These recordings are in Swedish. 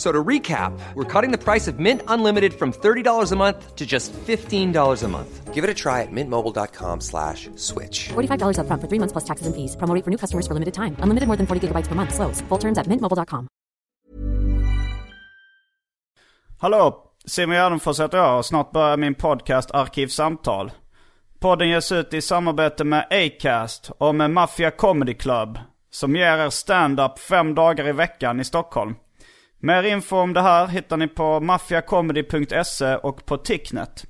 F- So to recap, we're cutting the price of Mint Unlimited from $30 a month to just $15 a month. Give it a try at mintmobile.com slash switch. $45 upfront for three months plus taxes and fees. Promo for new customers for limited time. Unlimited more than 40 gigabytes per month. Slows. Full terms at mintmobile.com. Hallå! Simon Gärdenfors heter jag och snart börjar min podcast Arkivsamtal. Podden ges ut i samarbete med Acast och med Mafia Comedy Club. Som ger er stand-up fem dagar i veckan i Stockholm. Mer info om det här hittar ni på maffiacomedy.se och på Ticknet.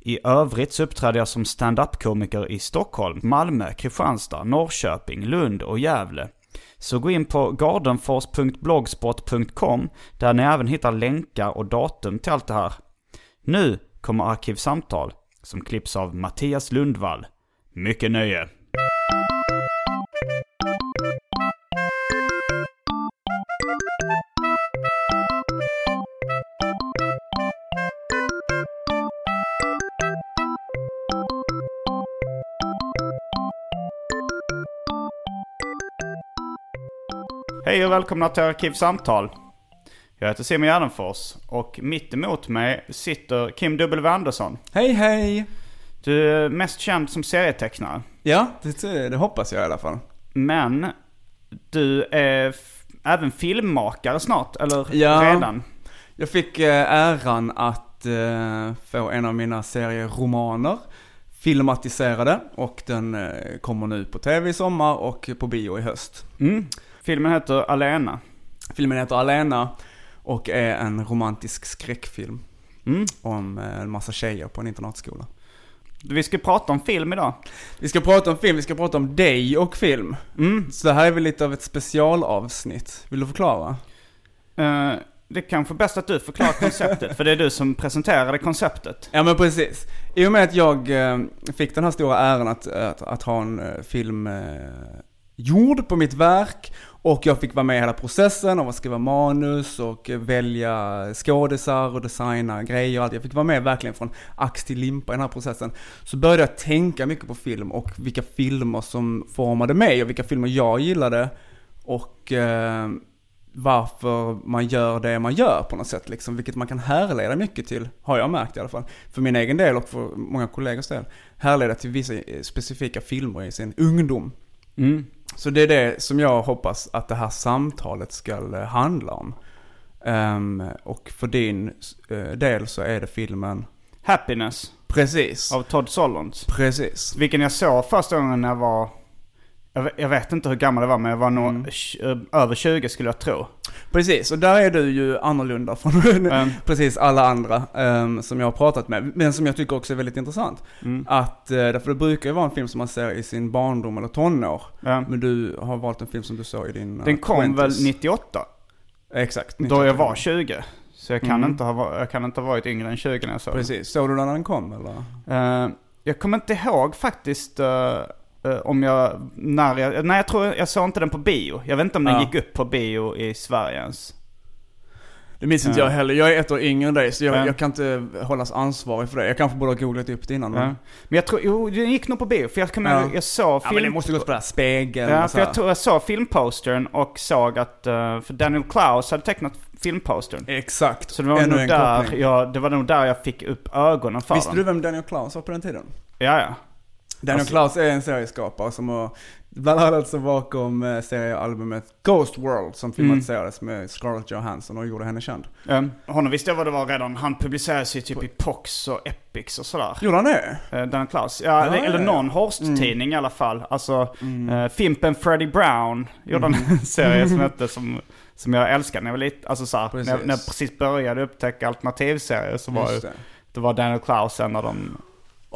I övrigt så uppträder jag som stand-up-komiker i Stockholm, Malmö, Kristianstad, Norrköping, Lund och Gävle. Så gå in på gardenfors.blogspot.com där ni även hittar länkar och datum till allt det här. Nu kommer Arkivsamtal som klipps av Mattias Lundvall. Mycket nöje! Hej och välkomna till Arkivsamtal. Jag heter Simon Gärdenfors och mitt emot mig sitter Kim W. Andersson. Hej hej! Du är mest känd som serietecknare. Ja, det, det hoppas jag i alla fall. Men du är även filmmakare snart, eller Ja. redan? Jag fick eh, äran att eh, få en av mina serieromaner filmatiserade och den eh, kommer nu på tv i sommar och på bio i höst. Mm. Filmen heter Alena. Filmen heter Alena och är en romantisk skräckfilm Mm. om eh, en massa tjejer på en internatskola. Vi ska prata om film idag. Vi ska prata om film, vi ska prata om dig och film. Mm. Så det här är väl lite av ett specialavsnitt. Vill du förklara? Eh, det är kanske bäst att du förklarar konceptet, för det är du som presenterade konceptet. Ja men precis. I och med att jag eh, fick den här stora äran att, att, att ha en film eh, gjord på mitt verk och jag fick vara med i hela processen av att skriva manus och välja skådisar och designa grejer och allt. Jag fick vara med verkligen från ax till limpa i den här processen. Så började jag tänka mycket på film och vilka filmer som formade mig och vilka filmer jag gillade och eh, varför man gör det man gör på något sätt liksom, vilket man kan härleda mycket till, har jag märkt i alla fall. För min egen del och för många kollegors del, härleda till vissa eh, specifika filmer i sin ungdom. Mm. Så det är det som jag hoppas att det här samtalet ska eh, handla om. Ehm, och för din eh, del så är det filmen Happiness Precis. av Todd Solondz. Precis. Vilken jag såg första gången när jag var... Jag vet, jag vet inte hur gammal jag var, men jag var nog Mm. tj- över 20 skulle jag tro. Precis, och där är du ju annorlunda från Mm. precis alla andra ehm, som jag har pratat med. Men som jag tycker också är väldigt intressant. Mm. Att, eh, därför det brukar ju vara en film som man ser i sin barndom eller tonår. Ja. Men du har valt en film som du såg i din... eh, Den kom väl 20s. 98? Exakt. Då jag 98. var 20. Så jag kan, Mm. inte ha, jag kan inte ha varit yngre än 20 när jag såg den. Precis. Såg du den när den kom eller? Eh, jag kommer inte ihåg faktiskt eh, eh, om jag, när jag, nej jag tror jag såg inte den på bio. Jag vet inte om den Ja. gick upp på bio i Sverige ens. Det minns inte Ja. jag heller. Jag är ett år yngre än dig så jag, Ja. jag kan inte hållas ansvarig för det. Jag kanske borde ha googlat upp det innan. Ja. Men, Men jag tror, jo den gick nog på bio. För jag, kommer Ja. jag såg ja, film... men det måste gått på det här spegeln Ja, för jag tror jag såg filmpostern och såg att, eh, för Daniel Klaus hade tecknat filmpostern. Exakt. Så det var, Ännu nog en där koppling. jag, det var nog där jag fick upp ögonen för Visste den. du vem Daniel Klaus var på den tiden? Ja, ja. Daniel Alltså- Klaus är en serieskapare som har bland annat så bakom eh, seriealbumet Ghost World som filmatiserades med Scarlett Johansson och gjorde henne känd. Um, honom visste jag vad det var redan. Han publicerades ju typ i Pox och Epics och sådär. Gjorde han det? Uh, Daniel Klaus. Ja, Ja, eller, eller någon Horst-tidning i alla fall. Alltså, eh, Fimpen Freddie Brown gjorde en serie som hette som, som jag älskade när jag var lite, alltså så här, när, Precis. när jag precis började upptäcka alternativserier så var Just ju, det. det var Daniel Klaus en av dem.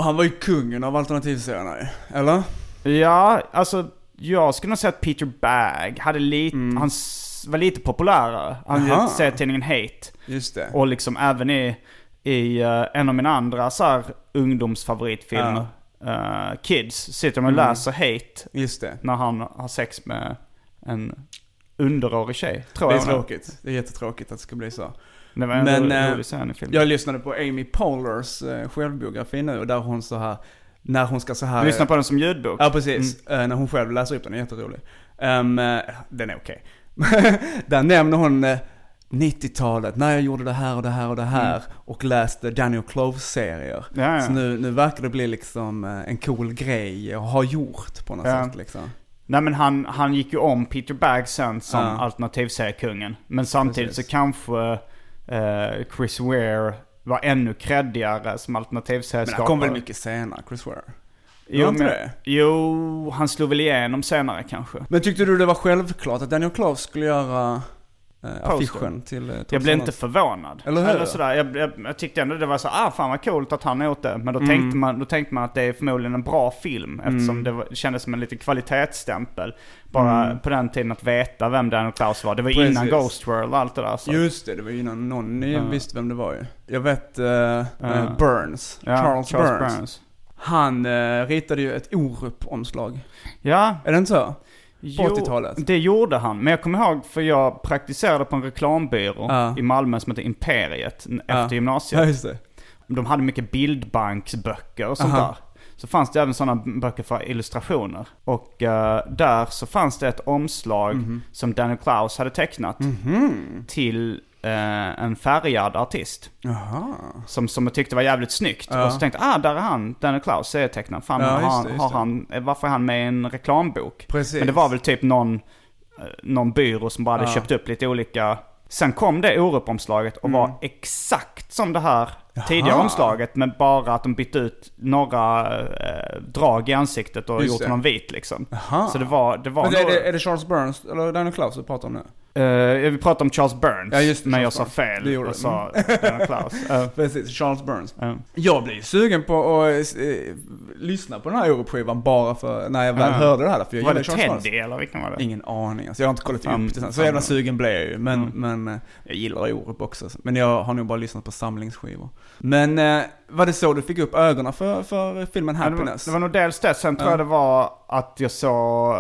Och han var ju kungen av alternativserierna. Eller? Ja, alltså jag skulle nog säga att Peter Bagg hade lite, han s- var lite populärare. Han Mm. Gjorde serietidningen Hate. Just det. Och liksom även i, i eh, en av mina andra så här ungdomsfavoritfilmer, eh, Kids, sitter de och Mm. läser Hate Just det. när han har sex med en underårig tjej. Tror Det är jag tråkigt. Det är jättetråkigt att det ska bli så. Det var en Men, rolig, eh, rolig scen i filmen. Jag lyssnade på Amy Poehler's eh, självbiografi nu och där hon så här, när hon ska så här... Du lyssnar på den som ljudbok? Ja, precis. Mm. Eh, när hon själv läser upp den, är jätterolig. Um, eh, den är okej. där nämner hon eh, 90-talet, när jag gjorde det här och det här och det här. Och läste Daniel Close-serier. Mm. Ja, ja. Så nu, nu verkar det bli liksom en cool grej att ha gjort på något Ja. sätt liksom. Nej men han, han gick ju om Peter Bagg sen som Ja. alternativseriekungen. Men samtidigt Precis. så kanske Chris Ware var ännu creddigare som Men alternativserieskapare. han kom väl mycket senare, Chris Ware? Jo, men, jo, han slog väl igenom senare kanske. Men tyckte du det var självklart att Daniel Close skulle göra eh, affischen till eh, Tom Jag blev inte förvånad. Eller hur? sådär. Jag, jag, jag tyckte ändå det var så ah fan vad coolt att han gjort det. Men då, Mm. tänkte man, då tänkte man att det är förmodligen en bra film. Eftersom det, var, det kändes som en liten kvalitetsstämpel. Bara på den tiden att veta vem Daniel Klaus var. Det var Mm. Precis. innan Ghost World och allt det där. Så. Just det, det var innan någon ni Ja. visste vem det var ju. Jag vet eh, eh, Ja. Burns, Ja, Charles, Burns. Han eh, ritade ju ett Orup-omslag. Ja, Är det inte så? Jo, 80-talet. det gjorde han. Men jag kommer ihåg för jag praktiserade på en reklambyrå Ja. i Malmö som heter Imperiet efter gymnasiet. Ja. De hade mycket bildbanksböcker och sånt Aha. där. Så fanns det även sådana böcker för illustrationer. Och eh, där så fanns det ett omslag Mhm. som Daniel Klaus hade tecknat till eh, en färgad artist. Jaha. Som, som jag tyckte var jävligt snyggt. Ja. Och så tänkte jag, ah där är han, Daniel Klaus, serietecknaren. Fan, Ja, har, han, det, har det. han, varför är han med i en reklambok? Precis. Men det var väl typ någon, eh, någon byrå som bara hade Ja. köpt upp lite olika. Sen kom det Orup-omslaget och var exakt som det här tidigare Mm. Jaha. omslaget. Men bara att de bytte ut några eh, drag i ansiktet och Just gjort det. honom vit liksom. Jaha. Så det var, det var Men är nog- det, är det Charles Burns eller Daniel Klaus du pratar om nu? Eh, jag vill prata om Charles Burns. Ja, just det, men jag Charles sa Burns. fel. Det gjorde du. sa Daniel Klaus. Eh, Precis, Charles Burns. eh. Jag blev sugen på att eh, lyssna på den här Orup-skivan bara för när jag väl hörde det här. För jag Var det Charles Burns. Teddy eller vilken var det? Ingen aning. Alltså jag har inte kollat Fan, upp det sen. Så fan. jävla sugen blev jag ju. Men, Mm. men eh, jag gillar Orup också. Men jag har nog bara lyssnat på samlingsskivor. Men eh, var det så du fick upp ögonen för, för filmen Ja, det, var, Happiness? det var nog dels det. Sen tror Ja. jag det var att jag såg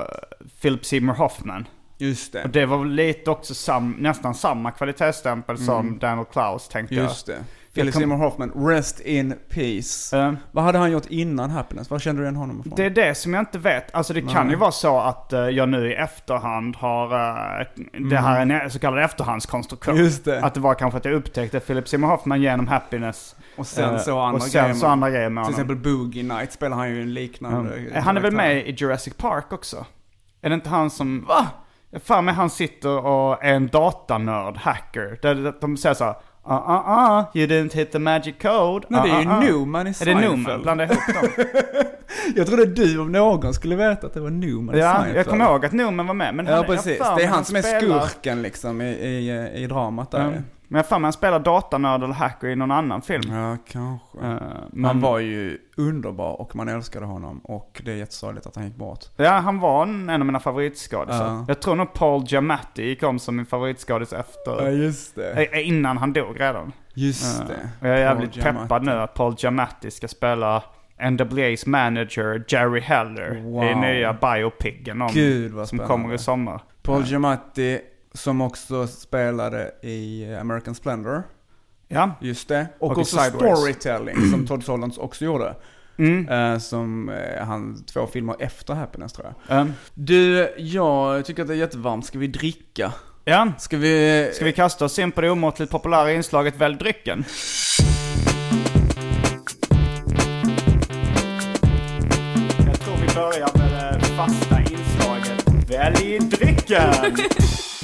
Philip Seymour Hoffman. Just det. Och det var väl lite också sam, nästan samma kvalitetsstämpel som Daniel Klaus tänkte. Mm. Just det. Philip Seymour Hoffman, Rest in Peace. Eh, Vad hade han gjort innan Happiness? Vad kände du igen honom ifrån? Det är det som jag inte vet. Alltså det kan ju vara så att eh, jag nu i efterhand har, eh, det här är en så kallad efterhandskonstruktion. Mm. Just det. Att det var kanske att jag upptäckte Philip Seymour Hoffman genom Happiness. Och sen Eh, så andra och sen grejer så andra grejer med Till honom. exempel Boogie Night spelar han ju en liknande Ja. Han är väl med i Jurassic Park också? Är det inte han som... Va? Fan med han sitter och är en datanörd, hacker. Där de säger så här, uh, uh, uh, you didn't hit the magic code. Nej, det är ju uh, uh, uh." Newman i Är det Newman? Seinfeld. Blanda ihop dem. Jag trodde du om någon skulle veta att det var Newman i ja, Seinfeld. jag kommer ihåg att Newman var med. Men Ja han, jag precis, det är mig han som är spelar- skurken liksom i, i, i dramat där Ja. Men jag har för mig han spelar datanörd eller hacker i någon annan film. Ja, kanske. Eh, men, Han var ju underbar och man älskade honom och det är jättesorgligt att han gick bort. Ja, han var en, en av mina favoritskådisar. Ja. Jag tror nog Paul Giamatti gick om som min favoritskådis efter... just det. eh, Innan han dog redan. Just Ja. det. Och jag är jävligt Paul Giamatti. peppad nu att Paul Giamatti ska spela NWA's manager Jerry Heller Wow. i nya biopicen om, Gud, vad som kommer i sommar. Paul Giamatti som också spelade i American Splendor. Ja. Just det. Och, Och också Sideways. Storytelling som Todd Solondz också gjorde. Mm. Eh, som eh, han, två filmer efter Happiness tror jag. Um, Du, jag tycker att det är jättevarmt. Ska vi dricka? ja. Ska vi... Ska vi kasta oss in på det omåttligt populära inslaget Välj drycken? Jag tror vi börjar med det fasta inslaget Välj drycken!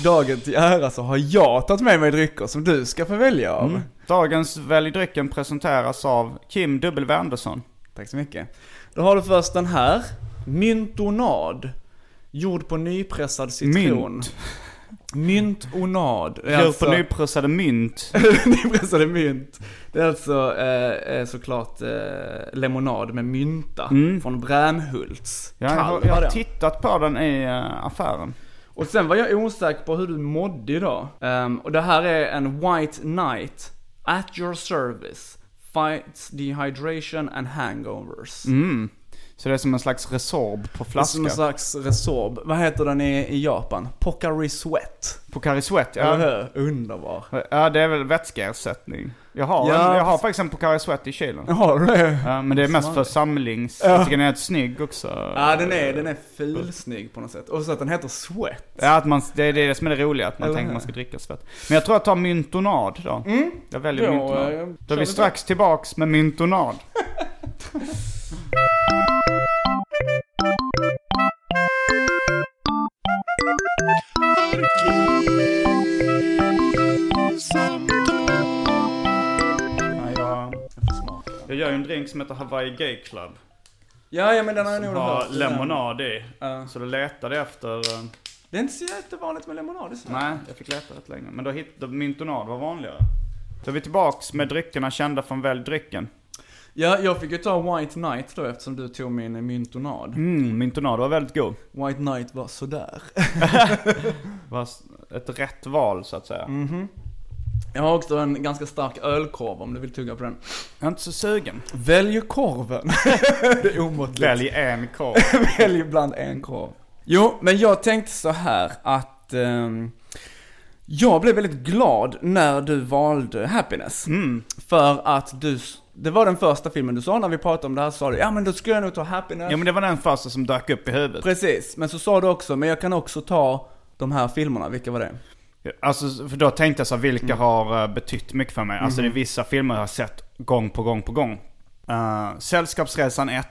Dagen till ära så har jag tagit med mig drycker som du ska få välja av. Mm. Dagens Välj drycken presenteras av Kim W. Andersson. Tack så mycket. Då har du först den här. Myntonad. Gjord på nypressad citron. Mynt. Myntonad. Djur alltså- på nypressade mynt. Nypressade mynt. Det är alltså eh, eh, såklart eh, lemonad med mynta från Brännhults. Ja, jag, har, jag har tittat på den i eh, affären. Och sen var jag osäker på hur du mådde idag. Um, och det här är en White Knight, at your service, fights dehydration and hangovers. Mm. Så det är som en slags Resorb på Det är som en flaska. slags Resorb. Vad heter den i, i Japan? Pocari Sweat. Pocari Sweat, Eller ja. hur? Underbar. Ja, det är väl vätskeersättning. Jag har, Ja, en, jag har faktiskt en Pocari Sweat i kylen. Har du det? Ja, men det är mest för samlings... Ja. Jag tycker den är helt snygg också. Ja den är, den är fulsnygg på något sätt. Och så att den heter Sweat. Ja, att man, det är det som är det roliga, att man Eller tänker att man ska dricka svett. Men jag tror jag tar myntonad då. Jag väljer Då, myntonad. eh, Då är vi strax tillbaks med myntonad. jag gör ju en drink som heter Hawaii Gay Club. Ja, ja men den har jag Som nog har hört. lemonad i. Ja. Så då letade jag efter... eh, Det är inte så jättevanligt med lemonad i Sverige. Nej, jag fick leta rätt länge. Men då hittade myntonad var vanligare. Så är vi tillbaks med dryckerna kända från Välj drycken. Ja, jag fick ju ta White Knight då eftersom du tog min myntonad. Mm, myntonad var väldigt god. White Knight var sådär. var ett rätt val så att säga. Mm. Jag har också en ganska stark ölkorv om du vill tugga på den. Jag är inte så sugen. Välj korven. det är omåttligt. Välj en korv. Välj ibland en korv. Jo, men jag tänkte så här att ehm, jag blev väldigt glad när du valde Happiness. Mm. För att du, det var den första filmen du sa när vi pratade om det här, så sa du ja men då skulle jag nog ta Happiness. Ja men det var den första som dök upp i huvudet. Precis, men så sa du också, men jag kan också ta de här filmerna, vilka var det? Alltså, för då tänkte jag så vilka har uh, betytt mycket för mig? Alltså det är vissa filmer jag har sett gång på gång på gång. Uh, Sällskapsresan 1.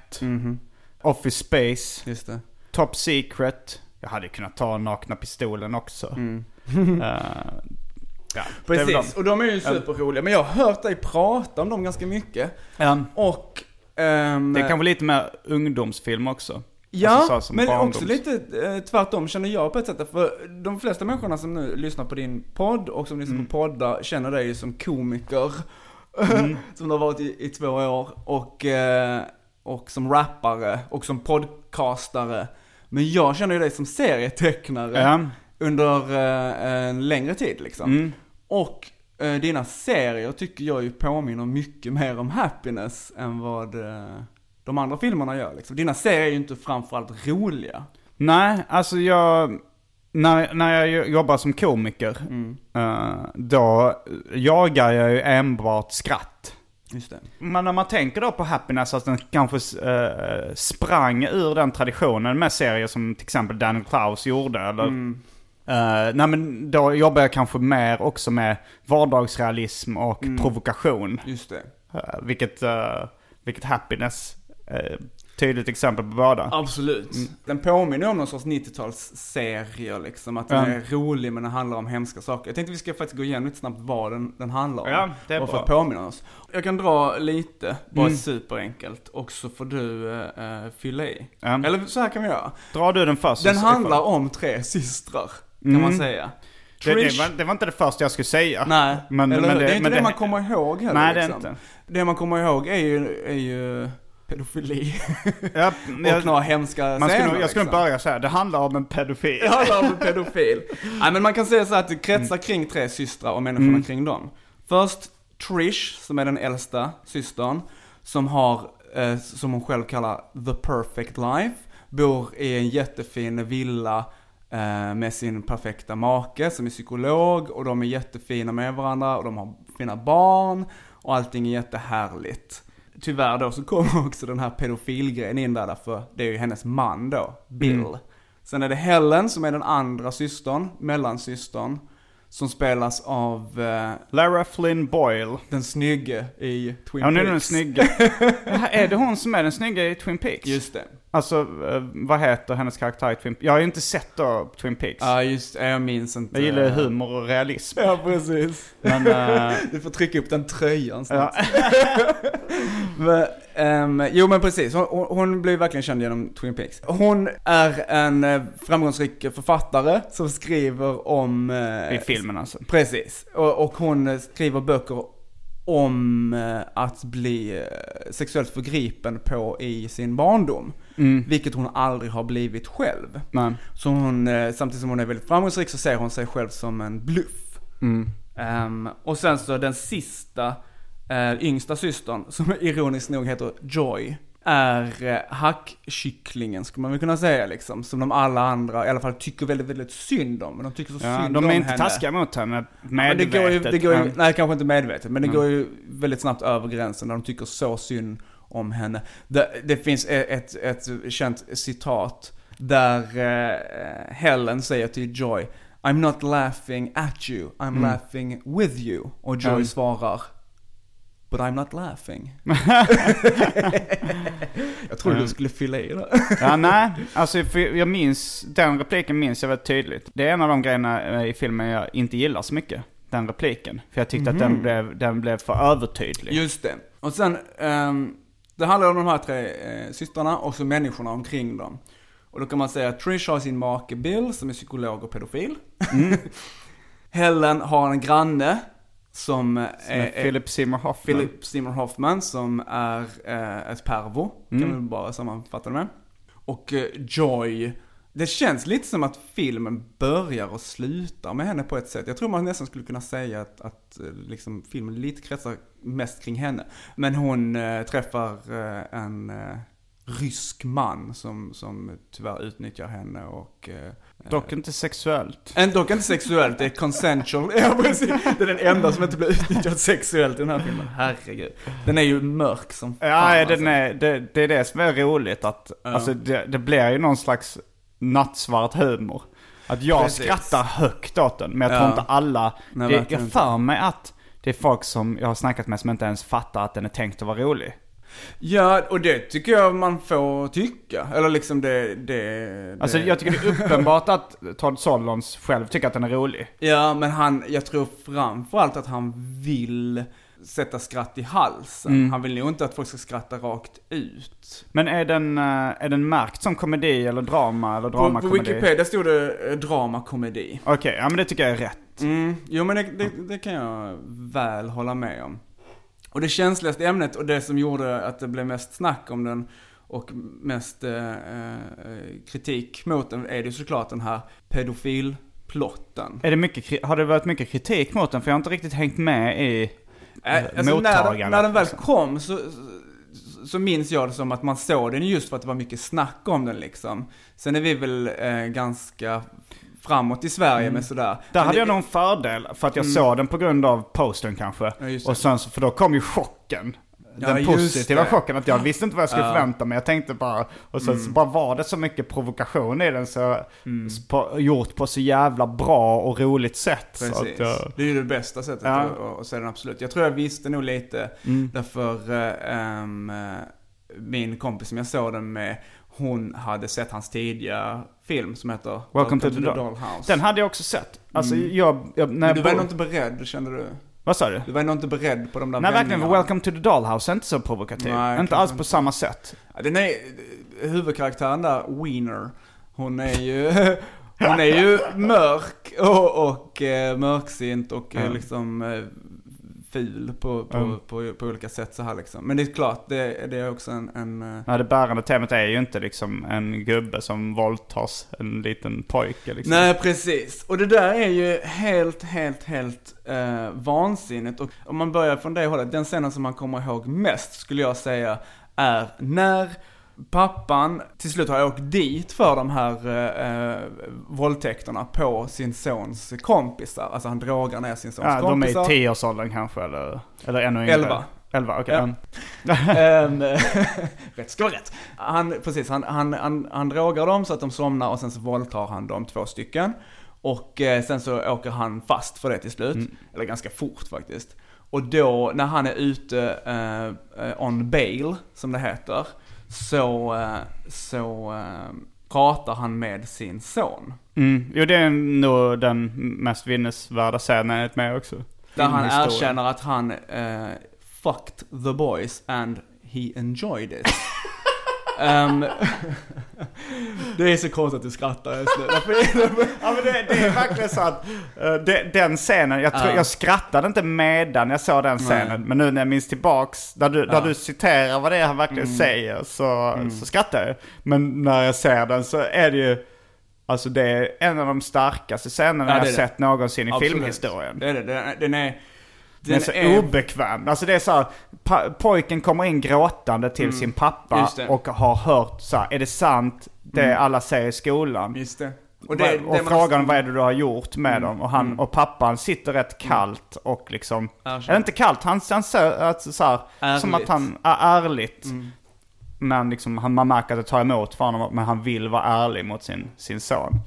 Office Space. Just det. Top Secret. Jag hade kunnat ta Nakna Pistolen också. Uh, ja, Precis, de. och de är ju superroliga. Men jag har hört dig prata om dem ganska mycket. Ja, Och... ehm, det är kanske lite mer ungdomsfilm också. Ja, Alltså så som men barndoms- också lite eh, tvärtom känner jag på ett sätt. För de flesta människorna som nu lyssnar på din podd och som lyssnar Mm. på poddar känner dig som komiker. Mm. som du har varit i, i två år. Och, eh, och som rappare och som podcastare. Men jag känner ju dig som serietecknare Ja. under eh, en längre tid liksom. Mm. Och eh, dina serier tycker jag ju påminner mycket mer om Happiness än vad eh, de andra filmerna gör liksom. Dina serier är ju inte framförallt roliga. Nej, alltså jag... När, när jag jobbar som komiker, eh, då jagar jag ju enbart skratt. Just det. Men när man tänker då på Happiness, att den kanske eh, sprang ur den traditionen med serier som till exempel Daniel Klaus gjorde. Eller, eh, nej men då jobbar jag kanske mer också med vardagsrealism och provokation. Just det. Eh, vilket, eh, vilket Happiness är tydligt exempel på båda. Absolut. Den påminner om någon sorts 90-talsserie liksom. Att den Ja. är rolig men den handlar om hemska saker. Jag tänkte vi ska faktiskt gå igenom lite snabbt vad den, den handlar om. Ja, det är och för bra. att påminna oss. Jag kan dra lite, bara Mm. superenkelt. Och så får du eh, eh, fylla i. Ja. Eller så här kan vi göra. Drar du den först? Den handlar om tre systrar, kan man säga. Det, det, Trish- var, det var inte det första jag skulle säga. Nej, Men- eller men det- det, är inte men det, det- man kommer ihåg heller Nej, det är liksom. inte. Det man kommer ihåg är ju, är ju pedofili. Ja, och jag, några hemska man skulle, scener, nog- jag skulle liksom. börja säga det handlar om en pedofil. Det handlar om en pedofil. Nej men man kan säga så här att det kretsar kring tre systrar och människorna kring dem. Först Trish, som är den äldsta systern, som har, eh, som hon själv kallar the perfect life. Bor i en jättefin villa eh, med sin perfekta make som är psykolog och de är jättefina med varandra och de har fina barn och allting är jättehärligt. Tyvärr då så kommer också den här pedofilgrejen in där, för det är ju hennes man då, Bill. Sen är det Helen som är den andra systern, mellansystern. Som spelas av eh, Lara Flynn Boyle. den snygge i Twin Ja, hon är Peaks. den snygga. Jaha, är det hon som är den snygga i Twin Peaks? Just det. Alltså, eh, vad heter hennes karaktär i Twin Peaks? Jag har ju inte sett då Twin Peaks. Ja just jag minns inte. jag gillar ju humor och realism. Ja precis. Men, eh, Du får trycka upp den tröjan snart. ja. Men, Ehm, jo men precis, hon, hon, blev verkligen känd genom Twin Peaks. Hon är en eh, framgångsrik författare som skriver om... eh, I filmen alltså. Precis, och, och hon eh, skriver böcker om att bli sexuellt förgripen på i sin barndom. Vilket hon aldrig har blivit själv. Nej. Så hon, samtidigt som hon är väldigt framgångsrik så ser hon sig själv som en bluff. Ehm, och sen så den sista, eh, yngsta systern, som ironiskt nog heter Joy, är eh, hackkycklingen skulle man väl kunna säga liksom. Som de alla andra i alla fall tycker väldigt, väldigt synd om. Men de tycker så Ja, synd de om är inte henne. taskiga mot henne Men medvetet. det går ju, det går ju, Ja. nej kanske inte medvetet, men det går ju väldigt snabbt över gränsen när de tycker så synd om henne. Det, det finns ett, ett, ett känt citat där eh, Helen säger till Joy I'm not laughing at you, I'm laughing with you. Och Joy Mm. svarar But I'm not laughing. jag trodde du skulle fylla i det. Ja, nej. Alltså, jag minns, den repliken minns jag väldigt tydligt. Det är en av de grejerna eh, i filmen jag inte gillar så mycket. Den repliken. För jag tyckte att den blev, den blev för övertydlig. Just det. Och sen, ehm, det handlar om de här tre eh, systrarna och så människorna omkring dem. Och då kan man säga att Trish har sin make Bill som är psykolog och pedofil. Helen har en granne som, är, Med är Philip Seymour Hoffman. Philip Seymour Hoffman som är eh, ett pervo, kan vi bara sammanfatta det med. Och eh, Joy, det känns lite som att filmen börjar och slutar med henne på ett sätt. Jag tror man nästan skulle kunna säga att, att eh, liksom, filmen lite kretsar mest kring henne. Men hon eh, träffar eh, en eh, rysk man som, som tyvärr utnyttjar henne och eh, Dock inte sexuellt. en, dock inte sexuellt, det är consensual. Ja, precis. Det är den enda som inte blir utnyttjad sexuellt i den här filmen. Herregud. Den är ju mörk som fan. Ja, alltså. den är, det, det är det som är roligt. Att, alltså, det, det blir ju någon slags nattsvart humor. Att jag Precis. skrattar högt åt den, men jag Ja. tror inte alla... Nej, det, jag inte. för mig att det är folk som jag har snackat med som inte ens fattar att den är tänkt att vara rolig. Ja, och det tycker jag man får tycka. Eller liksom det... det, Alltså det. jag tycker det är uppenbart att Todd Solondz själv tycker att den är rolig. Ja, men han, jag tror framförallt att han vill sätta skratt i halsen. Mm. Han vill nog inte att folk ska skratta rakt ut. Men är den, eh, är den märkt som komedi eller drama eller På, dramakomedi? på Wikipedia stod det eh, dramakomedi. Okej, ja men det tycker jag är rätt. Mm, jo men det, det, det kan jag väl hålla med om. Och det känsligaste ämnet och det som gjorde att det blev mest snack om den och mest eh, eh, kritik mot den är det ju såklart den här pedofilplotten. Är det mycket, har det varit mycket kritik mot den? För jag har inte riktigt hängt med i Äh, alltså när, mottagandet. den- när den väl liksom. kom så, så, så minns jag det som att man såg den just för att det var mycket snack om den liksom. Sen är vi väl eh, ganska framåt i Sverige med sådär. Där Men hade det- jag nog en fördel, för att jag såg den på grund av postern kanske. Ja, och sen så, för då kom ju chocken. Ja, Den positiva det. chocken, att jag visste inte vad jag skulle Ja. Mm. förvänta mig. Jag tänkte bara, och sen så bara var det så mycket provokation i den så, på, gjort på så jävla bra och roligt sätt. Så Precis. att, jag- Det är ju det bästa sättet Ja. att, se den absolut. Jag tror jag visste nog lite därför eh, ehm, eh, min kompis som jag såg den med, hon hade sett hans tidiga film som heter Welcome to the Doll- Dollhouse. Den hade jag också sett. Alltså jag, jag, när Men du var nog inte beredd, kände du? Vad sa du? Du var nog inte beredd på de där Nej verkligen, för. Welcome to the Dollhouse är inte så provokativ. Nej, inte alls på samma sätt. Den är, huvudkaraktären där, Wiener, hon är ju, hon är ju mörk och, och eh, mörksint och eh, liksom eh, ful på, på, Mm. på, på, olika sätt så här liksom. Men det är klart, det, det är också en, en eh, Nej, det bärande temat är ju inte liksom en gubbe som våldtas en liten pojke liksom. Nej, precis. Och det där är ju helt, helt, helt eh, vansinnigt. Och om man börjar från det hållet, den scenen som man kommer ihåg mest skulle jag säga är när pappan till slut har åkt dit för de här eh, eh, våldtäkterna på sin sons kompisar. Alltså han drogar ner sin sons Ja, de är kompisar. i tioårsåldern kanske eller, eller ännu yngre. Elva. Elva, okej. Ja. mm. Ehm, rätt ska vara rätt. Han, precis, han, han, han, han drogar dem så att de somnar och sen så våldtar han dem två stycken. Och eh, sen så åker han fast för det till slut. Eller ganska fort faktiskt. Och då, när han är ute eh, eh, on bail, som det heter, så, eh, så eh, pratar han med sin son. Mm. Jo, det är nog den mest minnesvärda scenen enligt mig också. Där han erkänner att han eh, fucked the boys and he enjoyed it. Ehm, det är så konstigt att du skrattar just nu. Ja men det, det är verkligen så att eh, det, den scenen, jag, tror, Ja. jag skrattade inte medan jag såg den scenen. Men nu när jag minns tillbaks, där du, där du citerar vad det är han verkligen Mm. säger så, så skrattar jag. Men när jag ser den så är det ju, alltså det är en av de starkaste scenerna Ja, jag sett någonsin i Absolut. filmhistorien. Det är det. Den, är- den är... Den är så obekväm. Alltså det är så här, pojken kommer in gråtande till sin pappa Mm. Det. Mm. och har hört så här, är det sant det alla säger i skolan? Just det. Och, det, och det man- frågan vad är det du har gjort med dem? Och, han, och pappan sitter rätt kallt och liksom... Ärligt. Eller inte kallt, han, han säger alltså, så här, som att Ärligt. han är ärligt. Men liksom, han, man märker att det tar emot för honom, men han vill vara ärlig mot sin, sin son.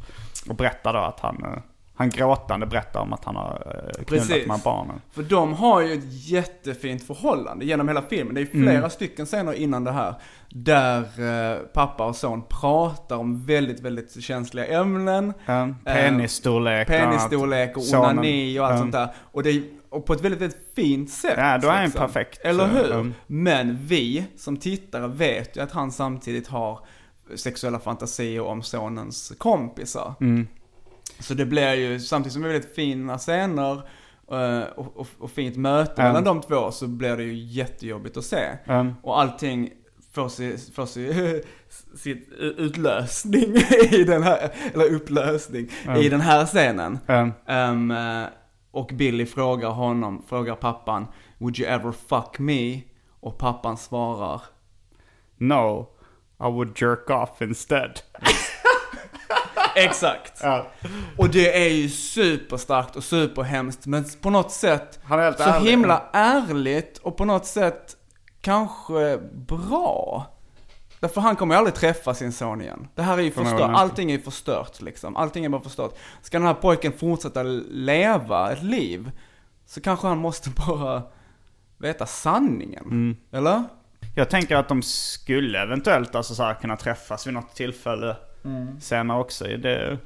Och berättar då att han, eh, han gråtande berättar om att han har eh, knullat Precis. med barnen. För de har ju ett jättefint förhållande genom hela filmen. Det är Mm. flera stycken scener innan det här. Där eh, pappa och son pratar om väldigt, väldigt känsliga ämnen. Ja, Penisstorlek. annat. Penisstorlek och onani och allt Ja. sånt där. Och, det och på ett väldigt, väldigt fint sätt. Ja, då är han liksom. perfekt. Eller hur? Mm. Men vi som tittare vet ju att han samtidigt har sexuella fantasier om sonens kompisar. Mm. Så det blir ju, samtidigt som det är väldigt fina scener eh, och, och, och fint möte Ja. mellan de två så blir det ju jättejobbigt att se. Mm. Och allting får sig, får sitt utlösning i den här, eller upplösning, i den här scenen. Mm. Eh, och Billy frågar honom, frågar pappan, Would you ever fuck me? Och pappan svarar, No, I would jerk off instead. Exakt. Ja. Och det är ju superstarkt och superhemskt, men på något sätt Han är helt så ärlig. himla ärligt och på något sätt kanske bra. Därför han kommer ju aldrig träffa sin son igen. Det här är ju förstört, allting är ju förstört liksom. Allting är bara förstört. Ska den här pojken fortsätta leva ett liv, så kanske han måste bara veta sanningen. Mm. Eller? Jag tänker att de skulle eventuellt alltså så här kunna träffas vid något tillfälle Mm. senare också. Det,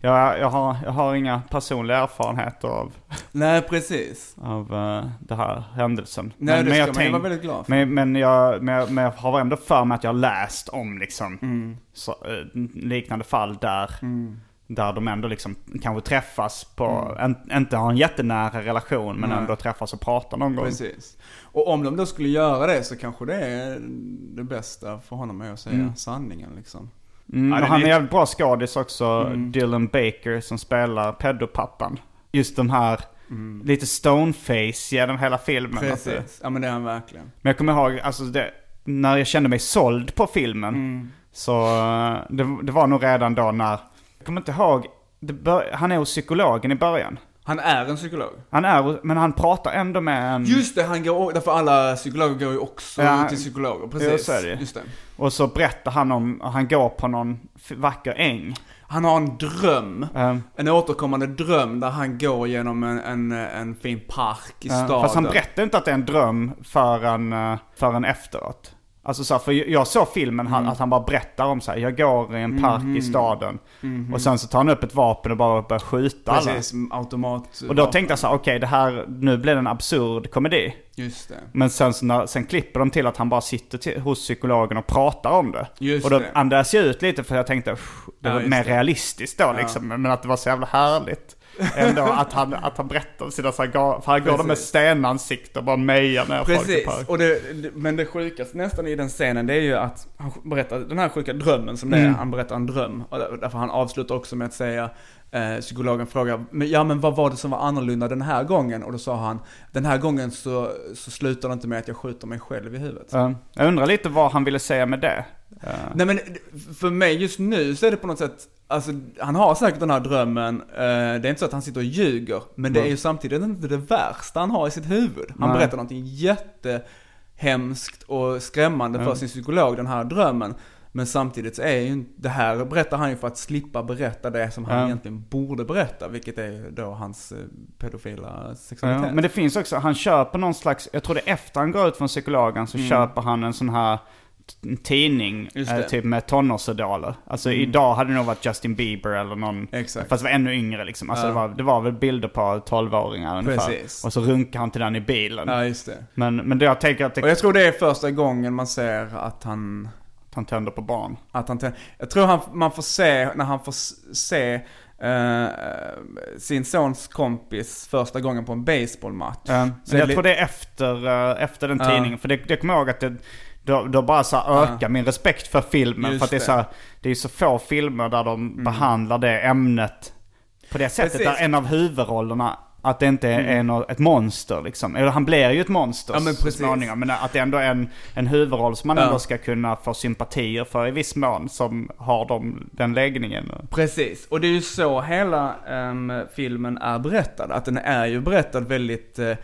jag, jag, har, jag har inga personliga erfarenheter av, Nej, precis. av eh, det här händelsen. Nej, det ska jag man tänk- vara väldigt glad för. Men, men, jag, men, jag, men jag har ändå för mig att jag har läst om liksom Mm. så, eh, liknande fall där, där de ändå liksom kanske träffas på, en, inte har en jättenära relation men Mm. Nej. ändå träffas och pratar någon gång. Precis. Och om de då skulle göra det så kanske det är det bästa för honom är att säga sanningen liksom. Mm, Ja, och den han är jävligt bra skådis också, Dylan Baker som spelar pedopappan. Just de här, lite stoneface genom hela filmen. Alltså. Precis. Ja men det är han verkligen. Men jag kommer ihåg, alltså det, när jag kände mig såld på filmen. Så eh, det, det var nog redan då när, jag kommer inte ihåg, bör, han är hos psykologen i början. Han är en psykolog. Han är, men han pratar ändå med en... Just det, han går, därför alla psykologer går ju också Ja, till psykologer. Precis. så är det. Just det. Och så berättar han om, han går på någon vacker äng. Han har en dröm. Um, En återkommande dröm där han går genom en, en, en fin park i Ja, staden. Fast han berättar inte att det är en dröm förrän, eh, förrän efteråt. Alltså så här, för jag såg filmen, Mm. att han bara berättar om så här, jag går i en park Mhm. i staden. Och sen så tar han upp ett vapen och bara börjar skjuta alla. Precis, automat. Och då tänkte jag så här, okej det här, nu blir det en absurd komedi. Just det. Men sen, så när, sen klipper de till att han bara sitter till, hos psykologen och pratar om det. Just och då det. andades jag ut lite för jag tänkte, "Uff, det Ja, var just mer det. realistiskt då liksom. Men att det var så jävla härligt. Ändå att han, att han berättar om sina så här, för han går där med stenansikte och bara mejar ner Precis, och det, men det sjukaste nästan i den scenen det är ju att han berättar den här sjuka drömmen som det är, han berättar en dröm. Och där- därför han avslutar också med att säga, eh, psykologen frågar, men, ja men vad var det som var annorlunda den här gången? Och då sa han, den här gången så, så slutar det inte med att jag skjuter mig själv i huvudet. Ja. Jag undrar lite vad han ville säga med det. Nej men för mig just nu så är det på något sätt, alltså han har säkert den här drömmen, eh, det är inte så att han sitter och ljuger, men det är ju samtidigt inte det värsta han har i sitt huvud. Han Nej. berättar någonting jättehemskt och skrämmande för sin psykolog, den här drömmen. Men samtidigt så är ju det här berättar han ju för att slippa berätta det som han Ja. egentligen borde berätta, vilket är då hans eh, pedofila sexualitet. Ja, men det finns också, han köper någon slags, jag tror det är efter han går ut från psykologen så köper han en sån här tidning, eh, typ med tonårsidoler. Alltså idag hade det nog varit Justin Bieber eller någon, Exakt. fast var ännu yngre liksom. Alltså Ja. det, var, det var väl bilder på 12-åringar ungefär. Precis. Och så runkar han till den i bilen. Ja, just det. Men, men det jag tänker att, det, Och jag tror det är första gången man ser att han, att han tänder på barn. att han tän- Jag tror han, man får se, när han får se eh, sin sons kompis första gången på en baseballmatch. Så jag li- tror det är efter, eh, efter den tidningen. För det, det kommer jag ihåg att det, då, då bara så här ökar min respekt för filmen. Just för att det är, så här, det är så få filmer där de behandlar det ämnet på det sättet. Precis. Där en av huvudrollerna, att det inte är en, ett monster liksom. Eller han blir ju ett monster Ja, men så småningom. Men att det ändå är en, en huvudroll som man Ja. ändå ska kunna få sympatier för i viss mån. Som har de, den läggningen. Precis, och det är ju så hela ehm, filmen är berättad. Att den är ju berättad väldigt, eh,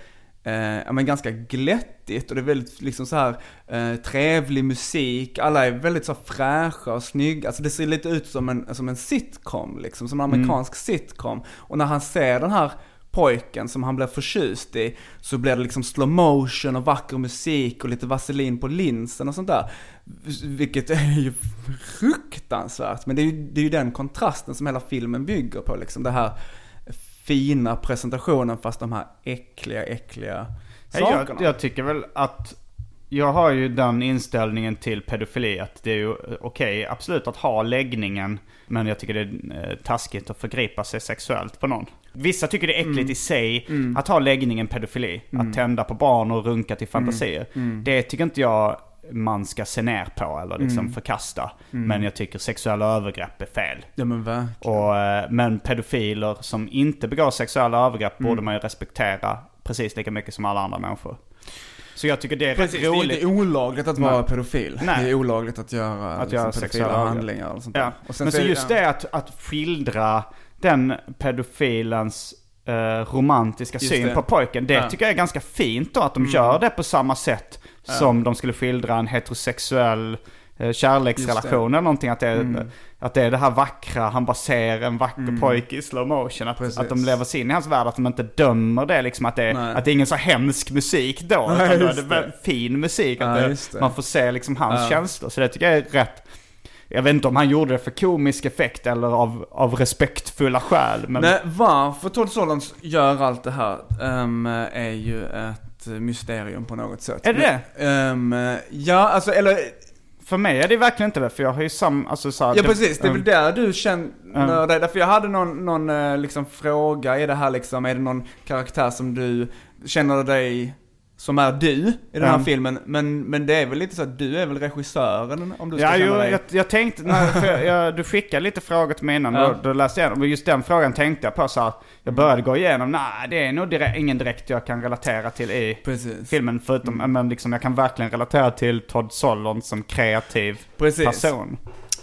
eh, men ganska glättigt och det är väldigt liksom så här eh, trevlig musik. Alla är väldigt så fräscha och snygga. Alltså det ser lite ut som en, som en sitcom liksom, som en amerikansk sitcom. Och när han ser den här pojken som han blir förtjust i så blir det liksom slow motion och vacker musik och lite vaselin på linsen och sånt där. Vilket är ju fruktansvärt. Men det är ju, det är ju den kontrasten som hela filmen bygger på liksom. Det här fina presentationen fast de här äckliga, äckliga Jag, sakerna. jag tycker väl att jag har ju den inställningen till pedofili att det är ju eh, okej, absolut att ha läggningen. Men jag tycker det är eh, taskigt att förgripa sig sexuellt på någon. Vissa tycker det är äckligt i sig att ha läggningen pedofili. Att tända på barn och runka till fantasier. Det tycker inte jag man ska se ner på eller liksom förkasta. Men jag tycker sexuella övergrepp är fel. Ja men verkligen. Och, eh, men pedofiler som inte begår sexuella övergrepp borde man ju respektera precis lika mycket som alla andra människor. Så jag tycker det är Precis, rätt det är roligt. inte olagligt att vara pedofil. Nej. Det är olagligt att göra, Att liksom, göra pedofila handlingar och sånt Ja. där. Och sen Men så är- just ja. det att, att skildra den pedofilens eh, romantiska Just syn det. på pojken. Det Ja. Mm. tycker jag är ganska fint då, att de gör det på samma sätt som de skulle skildra en heterosexuell eh, kärleksrelation eller någonting. Att det, är, Mm. att det är det här vackra, han bara ser en vacker pojke i slow motion. Att, Precis. att de lever sig in i hans värld, att de inte dömer det liksom. Att det, Nej. att det är ingen så hemsk musik då. Nej, utan då är det det. fin musik. Att Ja, det, det. Man får se liksom hans Ja. känslor. Så det tycker jag är rätt. Jag vet inte om han gjorde det för komisk effekt eller av, av respektfulla skäl. Men Nej, varför Todd Solondz gör allt det här ehm, är ju ett mysterium på något sätt. Är det det? Ehm, ja, alltså eller, för mig är det verkligen inte det. För jag har ju sam, alltså så här, ja precis, det är väl um, där du känner dig. Därför jag hade någon, någon eh, liksom fråga, är det här liksom, är det någon karaktär som du känner dig som är du i den här Mm. filmen. Men, men det är väl lite så att du är väl regissören om du ska Ja, känna jo, dig... jag, jag tänkte, när, jag, du skickade lite frågor till mig innan, Ja. då, då läste jag igenom. Och just den frågan tänkte jag på så här, jag började gå igenom, nej det är nog direkt, ingen direkt jag kan relatera till i Precis. filmen. Förutom, men liksom jag kan verkligen relatera till Todd Solondz som kreativ Precis. person.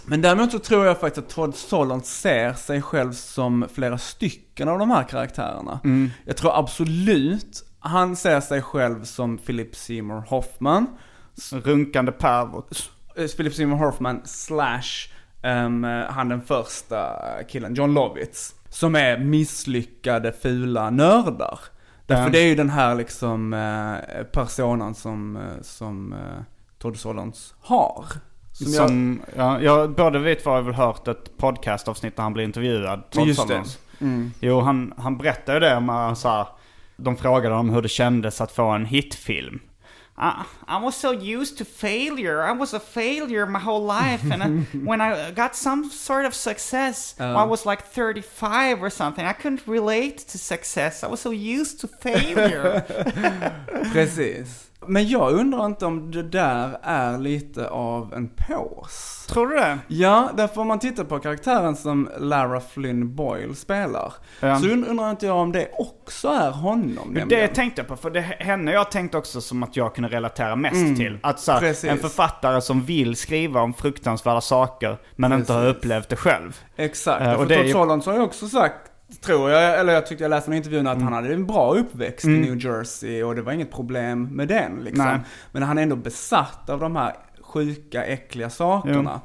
Men däremot så tror jag faktiskt att Todd Solondz ser sig själv som flera stycken av de här karaktärerna. Jag tror absolut han ser sig själv som Philip Seymour Hoffman. Runkande pervert. Eh, Philip Seymour Hoffman slash ehm, han den första killen, John Lovitz. Som är misslyckade, fula nördar. Därför det är ju den här liksom eh, personan som, eh, som eh, Todd Solondz har. Som jag- Som, ja, jag, både vi två har väl hört ett podcastavsnitt där han blir intervjuad. Todd Just det. Solondz. Jo, han, han berättade ju det med så här, de frågade honom hur det kändes att få en hitfilm. I, I was so used to failure. I was a failure my whole life. And I, when I got some sort of success, I was like 35 or something. I couldn't relate to success. I was so used to failure. Precis. Men jag undrar inte om det där är lite av en pås. Tror du det? Ja, därför om man tittar på karaktären som Lara Flynn Boyle spelar, Ja. så und- undrar inte jag om det också är honom Det nämligen. tänkte jag på, för det, henne jag tänkte också som att jag kunde relatera mest till. Att så här, Precis. en författare som vill skriva om fruktansvärda saker, men inte har Precis. upplevt det själv. Exakt, Eh, och för det Todd Solondz har ju också sagt, tror jag, eller jag tyckte jag läste i intervjun att Mm. han hade en bra uppväxt i New Jersey och det var inget problem med den liksom. Nej. Men han är ändå besatt av de här sjuka, äckliga sakerna.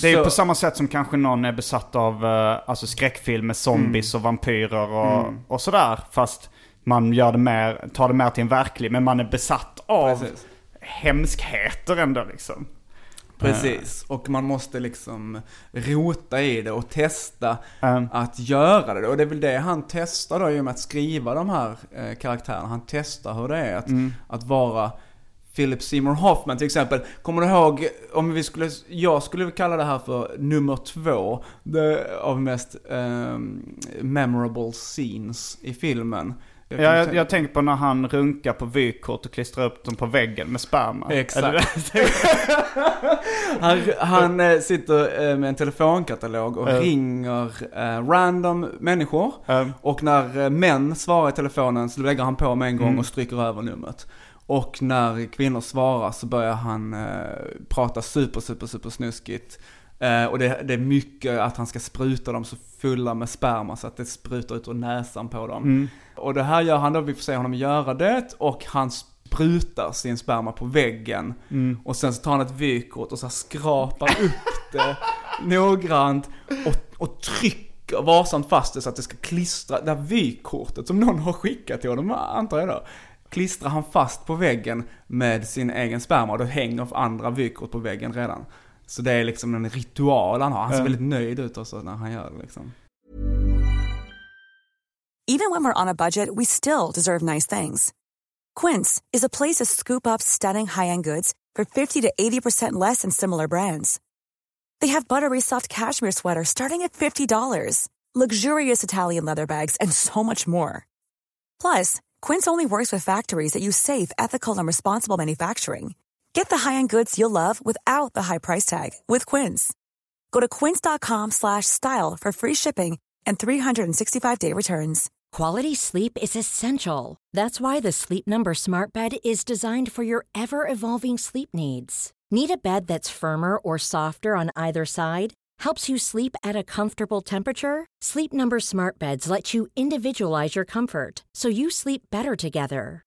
Det är ju Så- på samma sätt som kanske någon är besatt av uh, alltså skräckfilm med zombies och vampyrer och, och sådär. Fast man gör det mer, tar det mer till en verklig, men man är besatt av Precis. hemskheter ändå liksom. Precis, och man måste liksom rota i det och testa Mm. att göra det. Och det är väl det han testar då i och med att skriva de här eh, karaktärerna. Han testar hur det är att, att vara Philip Seymour Hoffman till exempel. Kommer du ihåg, om vi skulle, jag skulle kalla det här för nummer två det, av mest ehm, memorable scenes i filmen. Ja, jag, jag tänker på när han runkar på vykort och klistrar upp dem på väggen med sperma. Exakt. Han, han eh, sitter eh, med en telefonkatalog och Ja. ringer eh, random människor. Ja. Och när män svarar i telefonen så lägger han på med en gång Mm. och stryker över numret. Och när kvinnor svarar så börjar han prata super, super, super snuskigt. Eh, och det, det är mycket att han ska spruta dem så fulla med sperma så att det sprutar ut ur näsan på dem. Mm. Och det här gör han då, vi får se honom göra det och han sprutar sin sperma på väggen. Mm. Och sen så tar han ett vykort och så skrapar upp det noggrant och, och trycker varsamt fast det så att det ska klistra, det här vykortet som någon har skickat till honom, antar jag då. Klistrar han fast på väggen med sin egen sperma och då hänger andra vykort på väggen redan. Så det är liksom en ritual han har. Han ser väldigt nöjd ut också när han gör det liksom. Even when we're on a budget, we still deserve nice things. Quince is a place to scoop up stunning high-end goods for 50 to 80% less than similar brands. They have buttery soft cashmere sweaters starting at $50, luxurious Italian leather bags, and so much more. Plus, Quince only works with factories that use safe, ethical, and responsible manufacturing. Get the high-end goods you'll love without the high price tag with Quince. Go to quince.com slash style for free shipping and 365-day returns. Quality sleep is essential. That's why the Sleep Number Smart Bed is designed for your ever evolving sleep needs. Need a bed that's firmer or softer on either side? Helps you sleep at a comfortable temperature? Sleep Number Smart Beds let you individualize your comfort so you sleep better together.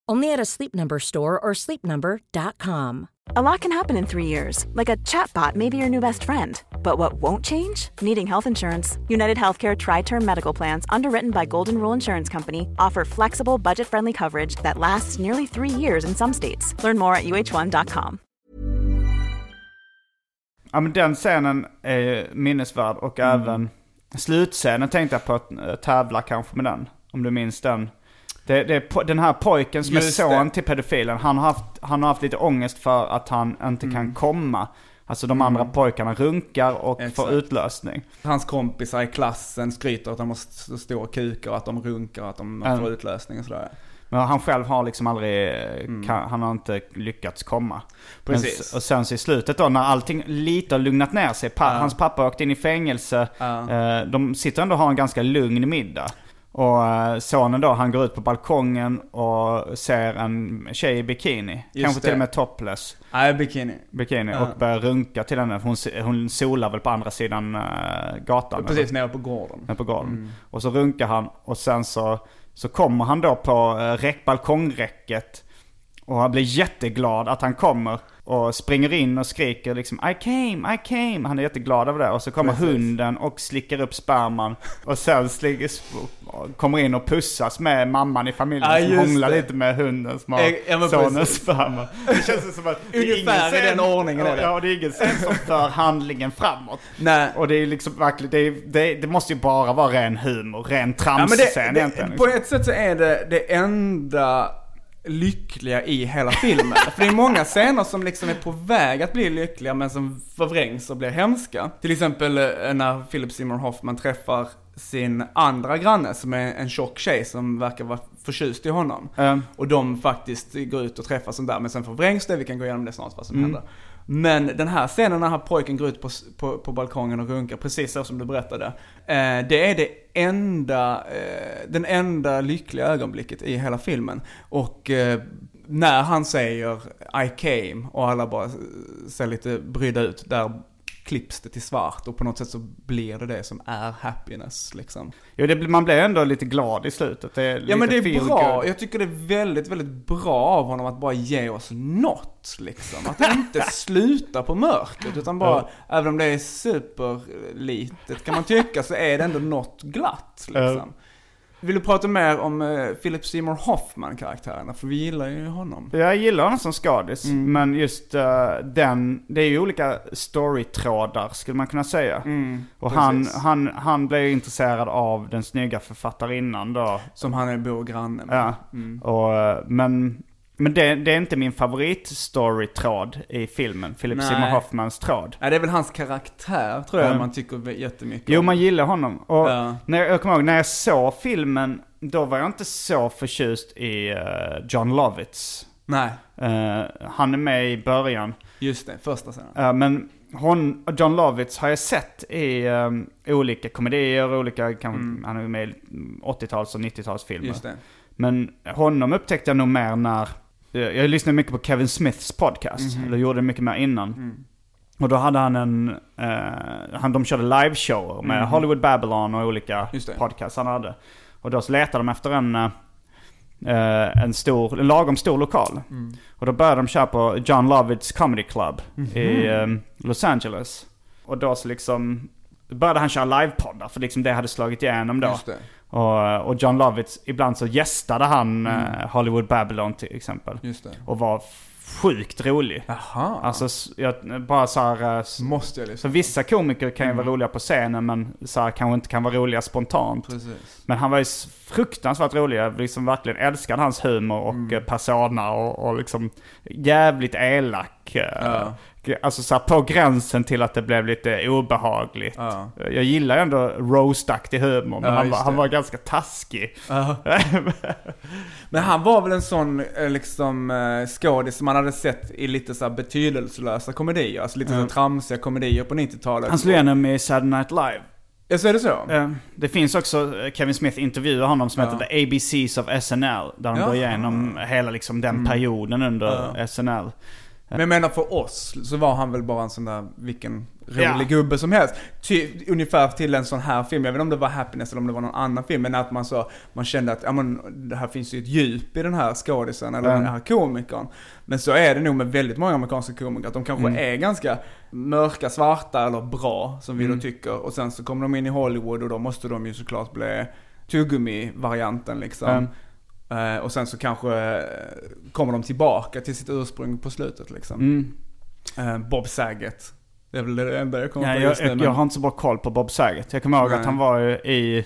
Only at a Sleep Number store or sleepnumber.com. A lot can happen in three years, like a chatbot may be your new best friend. But what won't change? Needing health insurance. United Healthcare Tri Term Medical Plans, underwritten by Golden Rule Insurance Company, offer flexible, budget friendly coverage that lasts nearly three years in some states. Learn more at uh1.com. Ja men den scenen är minnesvärd och Mm. även slutscenen tänkte jag på att eh, tävla kanske med den. Om du minns den. Det, det är den här pojken som Just är son det. till pedofilen, han har, haft, han har haft lite ångest för att han inte Mm. kan komma. Alltså de andra pojkarna runkar och Exakt. får utlösning. Hans kompisar i klassen skryter att de har stora kukar och att de runkar och att de Mm. får utlösning och sådär. Men han själv har liksom aldrig, eh, kan, han har inte lyckats komma. Mm. Precis. Men, och sen så i slutet då när allting lite har lugnat ner sig. Pa, Ja. Hans pappa åkte in i fängelse. Ja. Eh, de sitter ändå och har en ganska lugn middag. Och eh, sonen då, han går ut på balkongen och ser en tjej i bikini. Just Kanske till det. och med topless Nej, bikini. bikini. Ja. Och börjar runka till henne. Hon, hon solar väl på andra sidan uh, gatan. Precis eller? nere på gården. Nere på gården. Och så runkar han och sen så, så kommer han då på räck, balkongräcket. Och han blir jätteglad att han kommer. Och springer in och skriker liksom I came, I came. Han är jätteglad över det. Och så kommer Precis. hunden och slickar upp sperman. Och sen slickar, kommer in och pussas med mamman i familjen. Ja, som hånglar det. lite med hunden som ja, har men sonens sperma. Det känns som att det är Ungefär ingen i den ordningen är det. Ja, och det är ingen scen som för handlingen framåt. Nej. Och det är liksom verkligen, det, är, det, det måste ju bara vara ren humor, ren Ja, men det, egentligen. det, liksom. på ett sätt så är det det enda lyckliga i hela filmen. För det är många scener som liksom är på väg att bli lyckliga men som förvrängs och blir hemska. Till exempel eh, när Philip Seymour Hoffman träffar sin andra granne som är en tjock tjej som verkar vara förtjust i honom. Mm. Och de faktiskt går ut och träffas sånt där men sen förvrängs det, vi kan gå igenom det snart vad som Mm. händer. Men den här scenen när han pojken går ut på, på, på balkongen och runkar, precis så som du berättade. Eh, det är det enda, eh, den enda lyckliga ögonblicket i hela filmen. Och eh, när han säger I came och alla bara ser lite brydda ut, där klipps det till svart och på något sätt så blir det det som är happiness liksom. Jo, det, man blir ändå lite glad i slutet. Ja men det är bra, good. jag tycker det är väldigt, väldigt bra av honom att bara ge oss något liksom. Att inte sluta på mörkret utan bara, även om det är superlitet kan man tycka, så är det ändå något glatt liksom. Vill du prata mer om eh, Philip Seymour Hoffman-karaktärerna? För vi gillar ju honom. Jag gillar honom som skadis, Mm. men just eh, den, det är ju olika storytrådar skulle man kunna säga. och han, Mm, precis. han, han blev ju intresserad av den snygga författarinnan då. Som han är bor granne med. Ja. Och, eh, men men det, det är inte min favorit-storytråd i filmen, Philip Nej. Seymour Hoffmans tråd. Ja, det är väl hans karaktär tror jag Ja. man tycker jättemycket Jo, om. man gillar honom. Och Ja. när jag, kommer ihåg, när jag såg filmen, då var jag inte så förtjust i eh, John Lovitz. Nej, Eh, han är med i början. just det. Första scenen. Eh, men hon, John Lovitz har jag sett i eh, olika komedier, olika, kan, han är med i 80-tals och 90-talsfilmer. Mm. Just det. Men honom upptäckte jag nog mer när, jag lyssnade mycket på Kevin Smiths podcast, Mhm. eller gjorde det mycket mer innan. Mm. Och då hade han en, eh, han, de körde liveshower med Hollywood Babylon och olika podcasts han hade. Och då så letade de efter en, eh, en stor, en lagom stor lokal. Mm. Och då började de köra på John Lovitz Comedy Club Mhm. i eh, Los Angeles. Och då så liksom började han köra livepoddar för liksom det hade slagit igenom då. Och, och John Lovitz, ibland så gästade han eh, Hollywood Babylon till exempel. Mm. Och var sjukt rolig. Jaha. Alltså jag, bara så här, eh, Måste jag så lyssna. vissa komiker kan ju vara roliga på scenen men så här, kanske inte kan vara roliga spontant. Precis. Men han var ju fruktansvärt rolig. Jag liksom verkligen älskade hans humor och eh, persona och, och liksom jävligt elak. Ja. Alltså så här, på gränsen till att det blev lite obehagligt. Ja. Jag gillar ändå roast-aktig humor men Ja, han, var, han var ganska taskig. Men han var väl en sån eh, liksom eh, skådis som man hade sett i lite så betydelselösa komedier. Alltså lite så här tramsiga komedier på 90-talet. Han slog igenom i Saturday Night Live. Ja, så är det så? Eh, Det finns också, Kevin Smith intervjuar honom som heter The ABCs of SNL. Där Jaha. går igenom hela liksom den perioden under SNL. Men jag menar för oss så var han väl bara en sån där, vilken rolig Ja. gubbe som helst. Ty, ungefär till en sån här film, jag vet inte om det var Happiness eller om det var någon annan film, men att man så, man kände att, ja men det här finns ju ett djup i den här skådisen eller Mm. den här komikern. Men så är det nog med väldigt många amerikanska komiker, att de kanske Mm. är ganska mörka, svarta eller bra, som vi Mm. då tycker. Och sen så kommer de in i Hollywood och då måste de ju såklart bli tuggummi-varianten liksom. Mm. Eh, och sen så kanske eh, kommer de tillbaka till sitt ursprung på slutet liksom. Mm. Eh, Bob Saget. Det är väl det enda jag kommer Ja, på jag, just nu. jag, men- jag har inte så bra koll på Bob Saget. Jag kommer ihåg Nej. att han var i,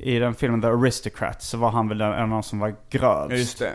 i den filmen The Aristocrats så var han väl en av de som var grövst. Just det.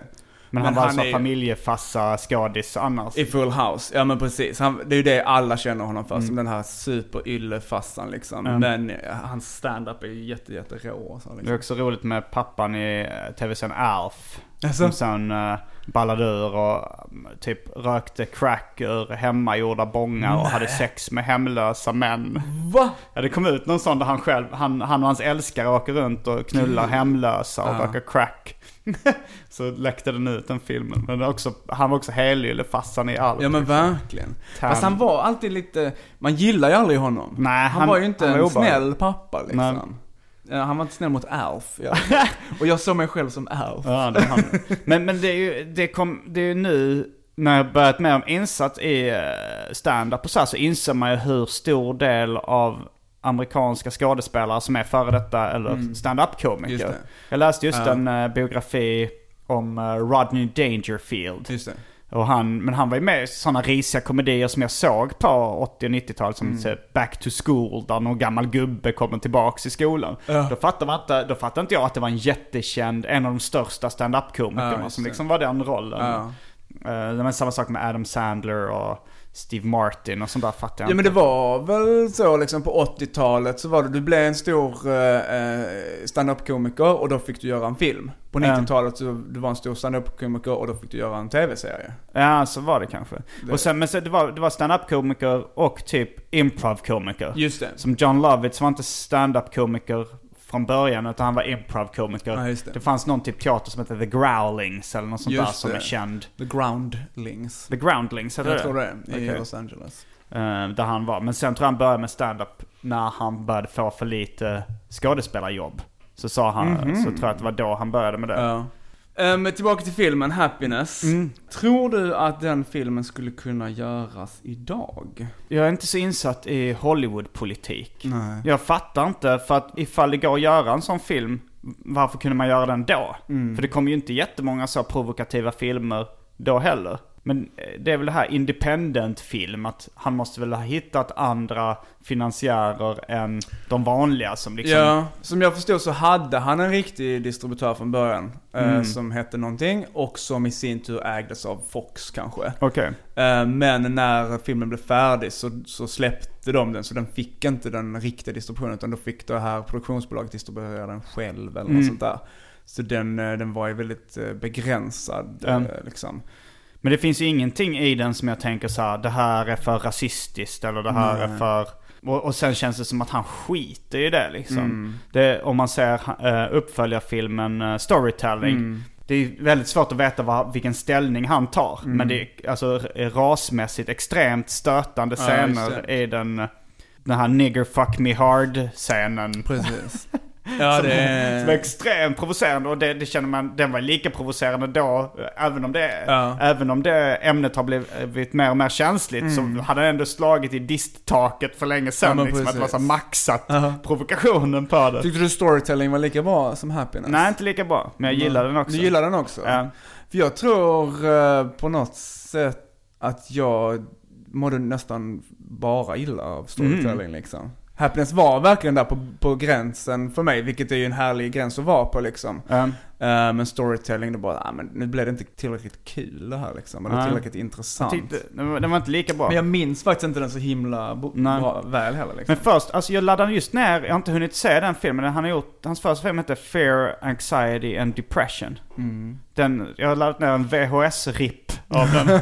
Men, han var alltså är- familjefassa skådis annars. I Full House, ja men precis. Han, det är ju det alla känner honom för, Mm. som den här superyllefassan liksom. Mm. Men eh, hans stand-up är ju jätte, jätte rå och så, Det är liksom. också roligt med pappan i eh, tv-serien Alf. Alltså? Som sen uh, ballade ur och mm, typ rökte crack ur hemmagjorda bångar och hade sex med hemlösa män. Va? Ja det kom ut någon sån där han själv, han, han och hans älskare åker runt och knullar hemlösa och Ja. röker crack. Så läckte den ut den filmen. Men också, han var också helyllefassan i Alf. Ja men verkligen. Tam. Fast han var alltid lite, man gillar ju aldrig honom. Nej, han, han- var ju inte en obehaglig. snäll pappa liksom. Nej. Han var inte snäll mot Alf. Ja. och jag såg mig själv som Alf. Ja, det han. men, men det är ju, det kom, det är ju nu när jag börjat med om insatt i eh, stand-up och så här, så inser man ju hur stor del av amerikanska skådespelare som är före detta eller stand-up Just komiker. det. Jag läste just Ja. en eh, biografi om eh, Rodney Dangerfield. Och han, men han var ju med i sådana risiga komedier som jag såg på 80 och 90-talet. Som så, Back to School, där någon gammal gubbe kommer tillbaks i skolan. Ja. Då, fattar man inte, då fattar inte jag att det var en jättekänd, en av de största stand-up-komikerna Ja, just som liksom var den rollen. Eh, det var samma sak med Adam Sandler och Steve Martin och sånt där fattar Ja men det var väl så liksom på 80-talet så var det, du blev en stor eh, eh, stand-up-komiker och då fick du göra en film. På Ja. 90-talet så du var en stor stand-up-komiker och då fick du göra en tv-serie. Ja, så var det kanske. Det- Och sen, men så det var, det var stand-up-komiker och typ improv-komiker. Just det. Som John Lovitz var inte stand-up-komiker från början utan han var improv-komiker. Ja, det. det fanns någon typ teater som hette The Growlings eller något sånt Just där som det. är känd. The Groundlings. The Groundlings, Jag det tror det, i Okej. Los Angeles. Eh, där han var. Men sen tror jag han började med stand-up när han började få för lite skådespelarjobb. Så sa han, så tror jag att det var då han började med det. Ja. Ehm, tillbaka till filmen Happiness. Tror du att den filmen skulle kunna göras idag? Jag är inte så insatt i Hollywood-politik. Nej. Jag fattar inte, för att ifall det går att göra en sån film, varför kunde man göra den då? För det kom ju inte jättemånga så provokativa filmer då heller. Men eh, det är väl det här independent-film, att han måste väl ha hittat andra finansiärer än de vanliga som liksom... Ja, som jag förstod så hade han en riktig distributör från början. eh, Mm. som hette någonting och som i sin tur ägdes av Fox kanske. Okej. Eh, men när filmen blev färdig så, så släppte de den så den fick inte den riktiga distributionen utan då fick det här produktionsbolaget distribuera den själv eller Mm. något sånt där. Så den, den var ju väldigt begränsad eh, liksom. Men det finns ju ingenting i den som jag tänker så här, det här är för rasistiskt eller det här är för... Och, och sen känns det som att han skiter i det liksom. Det, om man ser uh, uppföljarfilmen uh, Storytelling. Det är väldigt svårt att veta vad, vilken ställning han tar. Men det är alltså rasmässigt extremt stötande Ja, scener det. i den, den här nigger fuck me hard scenen. Precis. ja, som, det som är extremt provocerande och det, det känner man, den var lika provocerande då. Även om det, Ja. även om det ämnet har blivit mer och mer känsligt så hade det ändå slagit i disttaket för länge Ja, sedan. men liksom, att det var så maxat Ja. provokationen på det. Tyckte du storytelling var lika bra som Happiness? Nej, inte lika bra. Men jag gillar den också. Du gillar den också? Ja. För jag tror eh, på något sätt att jag mådde nästan bara illa av storytelling Mm. liksom. Happiness var verkligen där på, på gränsen för mig, vilket är ju en härlig gräns att vara på liksom. Mm. Eh, men storytelling, det bara, ah, men nu blev det inte tillräckligt kul det här liksom. Eller Nej. tillräckligt intressant. tyckte, den var- den var inte lika bra. Men jag minns faktiskt inte den så himla Nej. bra, väl heller liksom. Men först, alltså jag laddade just ner, jag har inte hunnit se den filmen, han har gjort, hans första film heter Fear, Anxiety and Depression. Mm. Den, jag har laddat ner en VHS-ripp av den.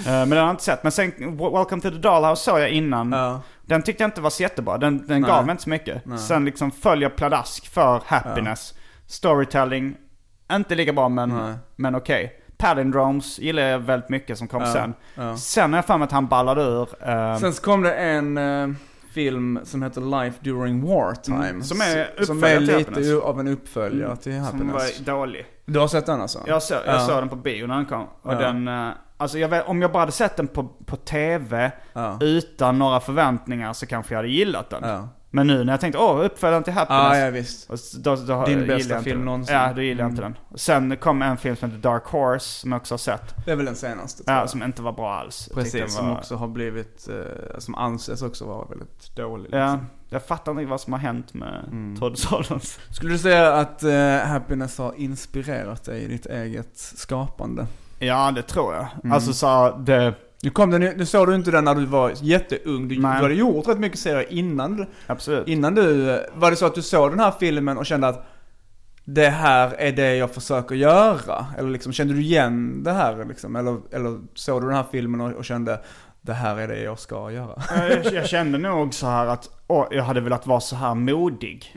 Eh, men den har jag inte sett. Men sen Welcome to the Dollhouse såg jag innan. Ja. Den tyckte jag inte var så jättebra, den, den Nej. gav mig inte så mycket. Sen liksom föll jag pladask för Happiness. Storytelling, inte lika bra men, men okej. Palindromes gillar jag väldigt mycket som kom Ja, sen. ja. Sen har jag för mig att han ballade ur. eh, Sen så kom det en eh, film som heter Life During Wartime. Mm, som är som är till lite Happiness. Mm. av en uppföljare till som Happiness. var dålig. Du har sett den alltså? Jag, såg, jag Ja. såg den på bio när den kom. Och den, eh, alltså jag vet, om jag bara hade sett den på, på tv utan några förväntningar så kanske jag hade gillat den. Ja. Men nu när jag tänkte, åh, uppföljaren till Happiness. Ja, ja visst. Och Då, då, Din bästa film den. någonsin. Mm. Ja, då gillar jag inte den. Och Sen kom en film som heter Dark Horse, som jag också har sett. Det är väl den senaste Ja, som inte var bra alls. Precis, den som var- också har blivit, eh, som anses också vara väldigt dålig. Ja, liksom. jag fattar inte vad som har hänt med Mm. Todd Solondz. Skulle du säga att eh, Happiness har inspirerat dig i ditt eget skapande? Ja, det tror jag. Mm. Alltså så, det... Nu, kom den, nu såg du inte den när du var jätteung. Du, du hade gjort rätt mycket serier innan Absolut. innan du... eh, Var det så att du såg den här filmen och kände att det här är det jag försöker göra? Eller liksom, kände du igen det här liksom? Eller, eller såg du den här filmen och, och kände det här är det jag ska göra? jag, jag kände nog så här att åh, jag hade velat vara så här modig.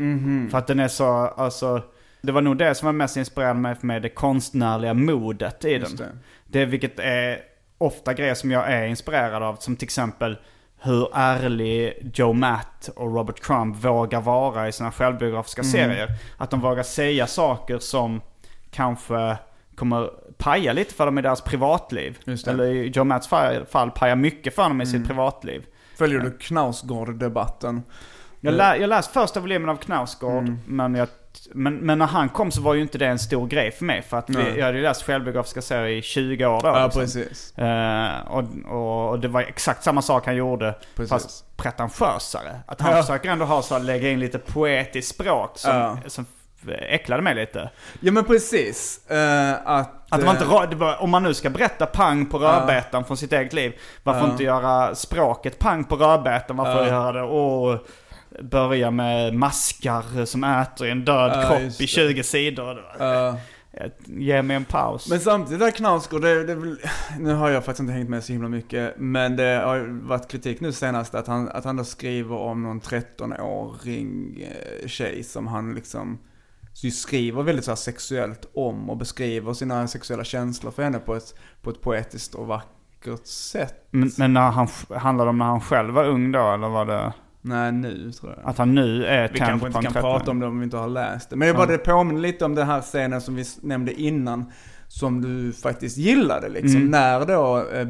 För att den är så, alltså, det var nog det som var mest inspirerande mig för mig, det konstnärliga modet i den. Just Det. det. vilket är ofta grejer som jag är inspirerad av, som till exempel hur ärlig Joe Matt och Robert Crumb vågar vara i sina självbiografiska serier. Att de vågar säga saker som kanske kommer paja lite för dem i deras privatliv. Eller i Joe Matts fall, paja mycket för dem i sitt privatliv. Följer du Knausgård-debatten? Jag, lä, jag läste första volymen av Knausgård, Mm. men, jag, men, men när han kom så var ju inte det en stor grej för mig. För att vi, jag hade ju läst självbiografiska serier i 20 år då. Ja, liksom. precis. Eh, och, och, det var exakt samma sak han gjorde, Precis. fast pretentiösare. Att han Ja. försöker ändå ha så att lägga in lite poetiskt språk som, Ja. som äcklade mig lite. Ja men precis. Eh, att... Att det var eh, inte, ra- det var, om man nu ska berätta pang på rödbetan från sitt eget liv, varför inte göra språket pang på rödbetan? Varför Ja. göra det, åh, börja med maskar som äter en död Ja, kropp i det. 20 sidor. Det var- eh, Ge mig en paus. Men samtidigt där Knausgård, det, det nu har jag faktiskt inte hängt med så himla mycket, men det har varit kritik nu senast att han, att han då skriver om någon 13-åring eh, tjej som han liksom så skriver väldigt så sexuellt om och beskriver sina sexuella känslor för henne på ett, på ett poetiskt och vackert vackert sätt. Men, men när han, handlade det om när han själv var ung då eller var det Nej, nu tror jag. att han nu är Vi kanske inte kan 13? prata om det om vi inte har läst det. Men det, bara, det påminner lite om den här scenen som vi nämnde innan. Som du faktiskt gillade liksom. Mm. När då eh,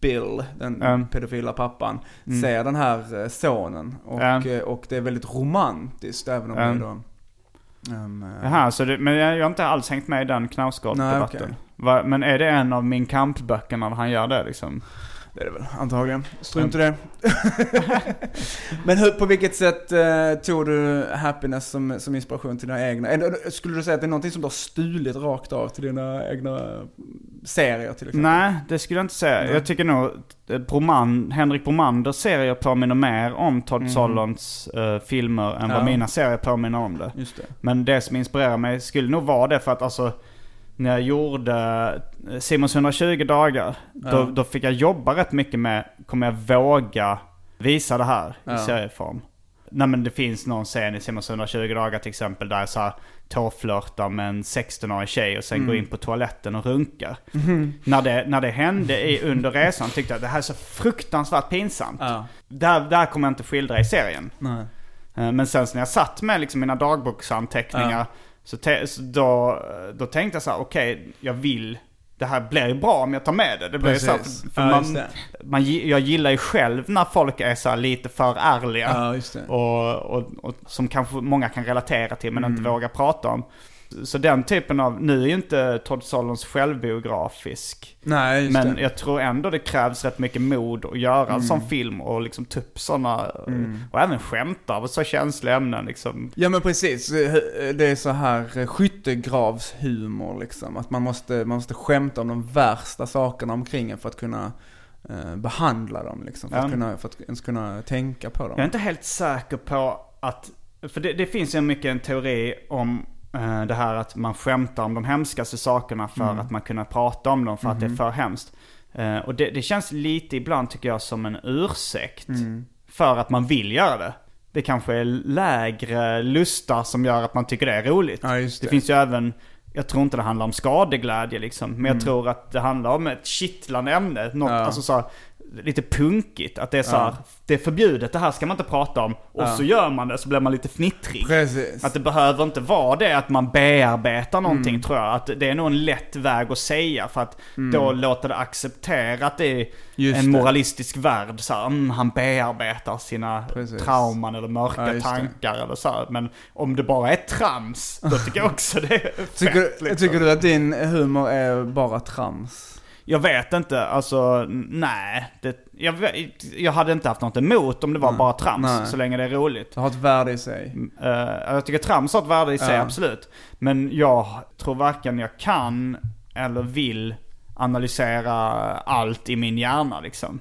Bill, den Mm. pedofila pappan, ser den här eh, sonen. Och, Mm. och det är väldigt romantiskt även om Mm. det då... Um, Jaha, så det, men jag jag har inte alls hängt med i den okej. Va- Men är det en av min kampböckerna när han gör det liksom? Det är det väl, antagligen. Strunt i det. Men hur, på vilket sätt eh, tog du happiness som, som inspiration till dina egna? Eller, skulle du säga att det är någonting som du har stulit rakt av till dina egna serier till exempel? Nej, det skulle jag inte säga. Nej. Jag tycker nog eh, Broman, Henrik Bromanders serier påminner mer om Todd Solondz eh, filmer än. Ja. vad mina serier påminner om det. Just det. Men det som inspirerar mig skulle nog vara det för att alltså när jag gjorde eh, Simons 120 dagar, då, Ja. då fick jag jobba rätt mycket med, kommer jag våga visa det här Ja. i serieform? Nej men det finns någon scen i Simons 120 dagar till exempel där jag så här tåflörtar med en 16-årig tjej och sen Mm. går in på toaletten och runkar. Mhm. När, det, när det hände i, under resan tyckte jag att det här är så fruktansvärt pinsamt. Ja. Där, där kommer jag inte skildra i serien. Nej. Eh, Men sen när jag satt med liksom mina dagboksanteckningar Ja. Så, så då, då tänkte jag så här: okej, jag vill, det här blir ju bra om jag tar med det. Det blir så här, för, för Ja, man, man, jag gillar ju själv när folk är så här lite för ärliga. Ja. Och, och, och som kanske många kan relatera till men Mm. inte vågar prata om. Så den typen av, nu är ju inte Todd Solondz självbiografisk. Nej, just Men det. jag tror ändå det krävs rätt mycket mod att göra Mm. en sån film och liksom ta upp sådana, och även skämta över så känsliga ämnen liksom. Ja men precis, det är så här eh, skyttegravshumor liksom. Att man måste, man måste skämta om de värsta sakerna omkring en för att kunna eh, behandla dem liksom. För, Ja. att kunna, för att ens kunna tänka på dem. Jag är inte helt säker på att, för det, det finns ju mycket en teori om det här att man skämtar om de hemskaste sakerna för Mm. att man kunna prata om dem för att det är för hemskt. Eh, och det, det känns lite ibland tycker jag som en ursäkt Mm. för att man vill göra det. Det kanske är lägre lustar som gör att man tycker det är roligt. Ja, det det. finns ju även, jag tror inte det handlar om skadeglädje liksom. Men jag tror att det handlar om ett kittlande ämne. Något, Mm. Ja. alltså så lite punkigt. Att det är så här, Ja. det är förbjudet, det här ska man inte prata om. Och Ja. så gör man det, så blir man lite fnittrig. Precis. Att det behöver inte vara det att man bearbetar någonting Mm. tror jag. Att det är nog en lätt väg att säga för att då låter det acceptera att det är Mm. Just en det. moralistisk värld. Så här, mm, han bearbetar sina Precis. trauman eller mörka Ja, det. tankar eller så. här. Men om det bara är trams, då tycker jag också det är fett, Tycker, liksom. tycker du att din humor är bara trams? Jag vet inte, alltså nej. Det, jag, jag hade inte haft något emot om det var bara trams, Nej. så länge det är roligt. Det har ett värde i sig. Eh, jag tycker trams har ett värde i sig, Ja. absolut. Men jag tror varken jag kan eller vill analysera allt i min hjärna liksom.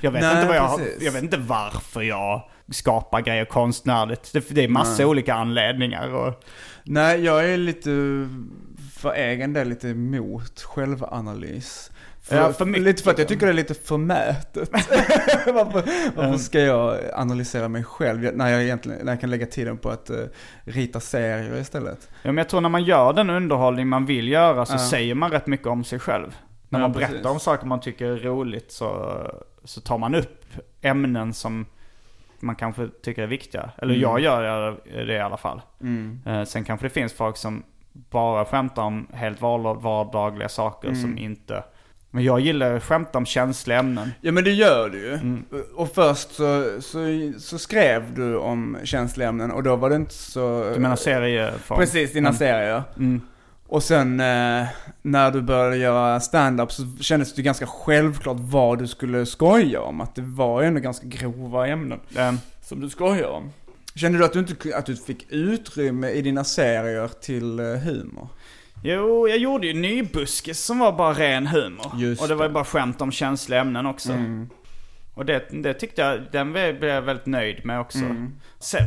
Jag vet, Nej, inte, vad jag, precis. jag vet inte varför jag skapar grejer konstnärligt. Det, det är massa olika anledningar. Och, Nej, jag är lite, för egen del lite emot självanalys. För, Ja, för lite för att jag tycker det är lite förmätet. varför, varför ska jag analysera mig själv när jag egentligen, när jag kan lägga tiden på att eh, rita serier istället? ja, men jag tror när man gör den underhållning man vill göra så Ja. säger man rätt mycket om sig själv. När man berättar precis. om saker man tycker är roligt så, så tar man upp ämnen som man kanske tycker är viktiga. Eller Mm. jag gör det i alla fall. Eh, sen kanske det finns folk som bara skämtar om helt var- vardagliga saker Mm. som inte... Men jag gillar att skämta om känsliga ämnen. Ja men det gör du ju. Mm. Och först så, så, så skrev du om känsliga ämnen och då var det inte så... Du menar serieform? Precis, dina Mm. serier. Mm. Och sen eh, när du började göra stand-up så kändes det ganska självklart vad du skulle skoja om. Att det var ju ändå ganska grova ämnen Ehm, som du skojar om. Kände du att du inte att du fick utrymme i dina serier till eh, humor? Jo, jag gjorde ju Nybuskis som var bara ren humor. Just och det var ju bara skämt om känsliga ämnen också. Mm. Och det, det tyckte jag, den blev jag väldigt nöjd med också. Mm.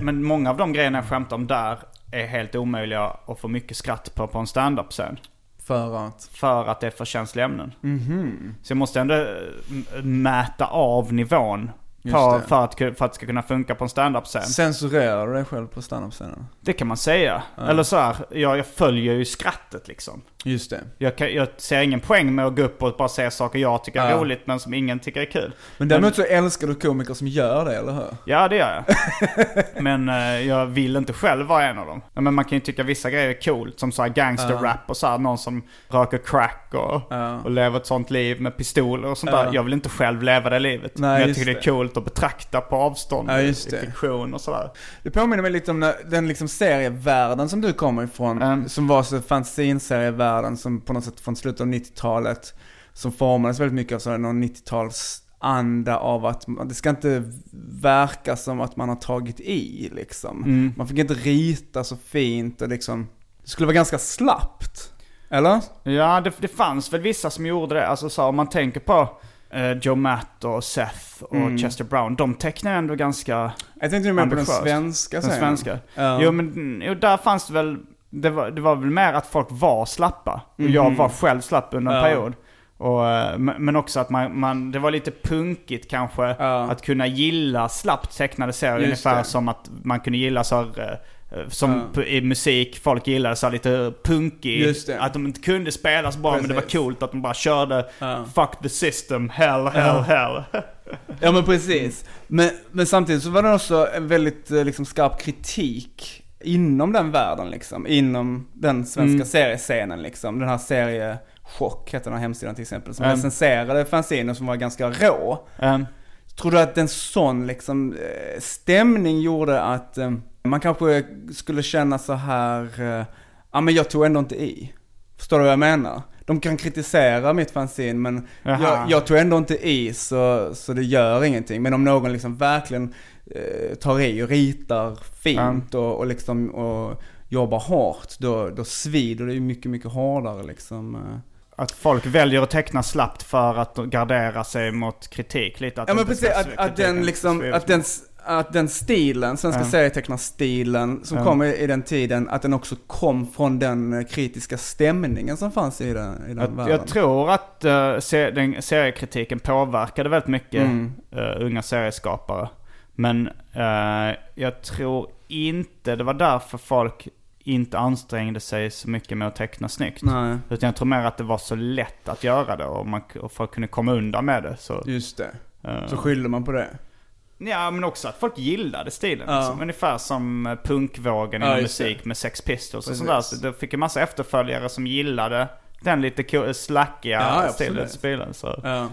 Men många av de grejerna jag skämtar om där är helt omöjliga att få mycket skratt på på en stand-up-scen. För att? För att det är för känsliga ämnen. Mhm. Så jag måste ändå eh, mäta av nivån på, för, att, för att det ska kunna funka på en standup-scen. Censurerar du dig själv på standup-scenen? Det kan man säga. Eller så här, jag, jag följer ju skrattet liksom. Just det. Jag, kan, jag ser ingen poäng med att gå upp och bara säga saker jag tycker är Ja. roligt men som ingen tycker är kul. Men däremot så älskar du komiker som gör det, eller hur? Ja, det gör jag. men eh, jag vill inte själv vara en av dem. Ja, Men man kan ju tycka vissa grejer är coolt, som så här gangster-rap och så här, någon som röker crack och, Ja. och lever ett sånt liv med pistoler och sånt Ja. där. Jag vill inte själv leva det livet. Nej, men jag tycker det är coolt att betrakta på avstånd Ja, just det. fiktion och sådär. Det påminner mig lite om den liksom serievärlden som du kommer ifrån. Mm. Som var så fanzine-serievärlden som på något sätt från slutet av 90-talet. Som formades väldigt mycket av sådär någon 90-tals anda av att det ska inte verka som att man har tagit i liksom. Mm. Man fick inte rita så fint och liksom, det skulle vara ganska slappt. Eller? Ja, det, det fanns väl vissa som gjorde det. Alltså så, om man tänker på Joe Matt och Seth och Mm. Chester Brown. De tecknar ändå ganska Jag tänkte ju mer på den svenska den svenska. Ja. Jo men mm, jo, där fanns det väl, det var, det var väl mer att folk var slappa. Och Mhm. jag var själv slapp under en Ja. period. Och, eh, men också att man, man, det var lite punkigt kanske Ja. att kunna gilla slappt tecknade serier. Just Ungefär det. som att man kunde gilla så här, eh, som Ja. i musik, folk gillade så lite punkig. Att de inte kunde spela så bra men det var Precis. coolt att de bara körde Ja. Fuck the system, hell, hell, Ja. hell. Ja men precis. Men, men samtidigt så var det också en väldigt eh, liksom, skarp kritik inom den världen liksom. Inom den svenska Mm. seriescenen liksom. Den här seriechock hette den här hemsidan till exempel. Som Mm. recenserade fanziner som var ganska rå. Um, Tror du att en sån liksom eh, stämning gjorde att eh, man kanske skulle känna så här, eh, ja men jag tog ändå inte i. Förstår du vad jag menar? De kan kritisera mitt fanzine men jag, jag tog ändå inte i så, så det gör ingenting. Men om någon liksom verkligen eh, tar i och ritar fint och, och liksom och jobbar hårt, då, då svider det ju mycket, mycket hårdare liksom. eh. Att folk väljer att teckna slappt för att gardera sig mot kritik lite. Att Ja men precis, att, att den liksom, att den, att den stilen, svenska Ja. serietecknarstilen som Ja. kom i, i den tiden, att den också kom från den eh, kritiska stämningen som fanns i den, i den Jag, världen. jag tror att uh, se, den seriekritiken påverkade väldigt mycket Mm. eh, unga serieskapare. Men eh, jag tror inte det var därför folk inte ansträngde sig så mycket med att teckna snyggt. Nej, Utan jag tror mer att det var så lätt att göra det och, man, och folk kunde komma undan med det. Så, just det. eh, Så skyller man på det. Ja, men också att folk gillade stilen. Ja. Liksom. Ungefär som eh, punkvågen inom musik med Sex Pistols och Precis. sådär. Så det fick en massa efterföljare som gillade den lite slackiga Ja, stilen. Stilen, så. Ja.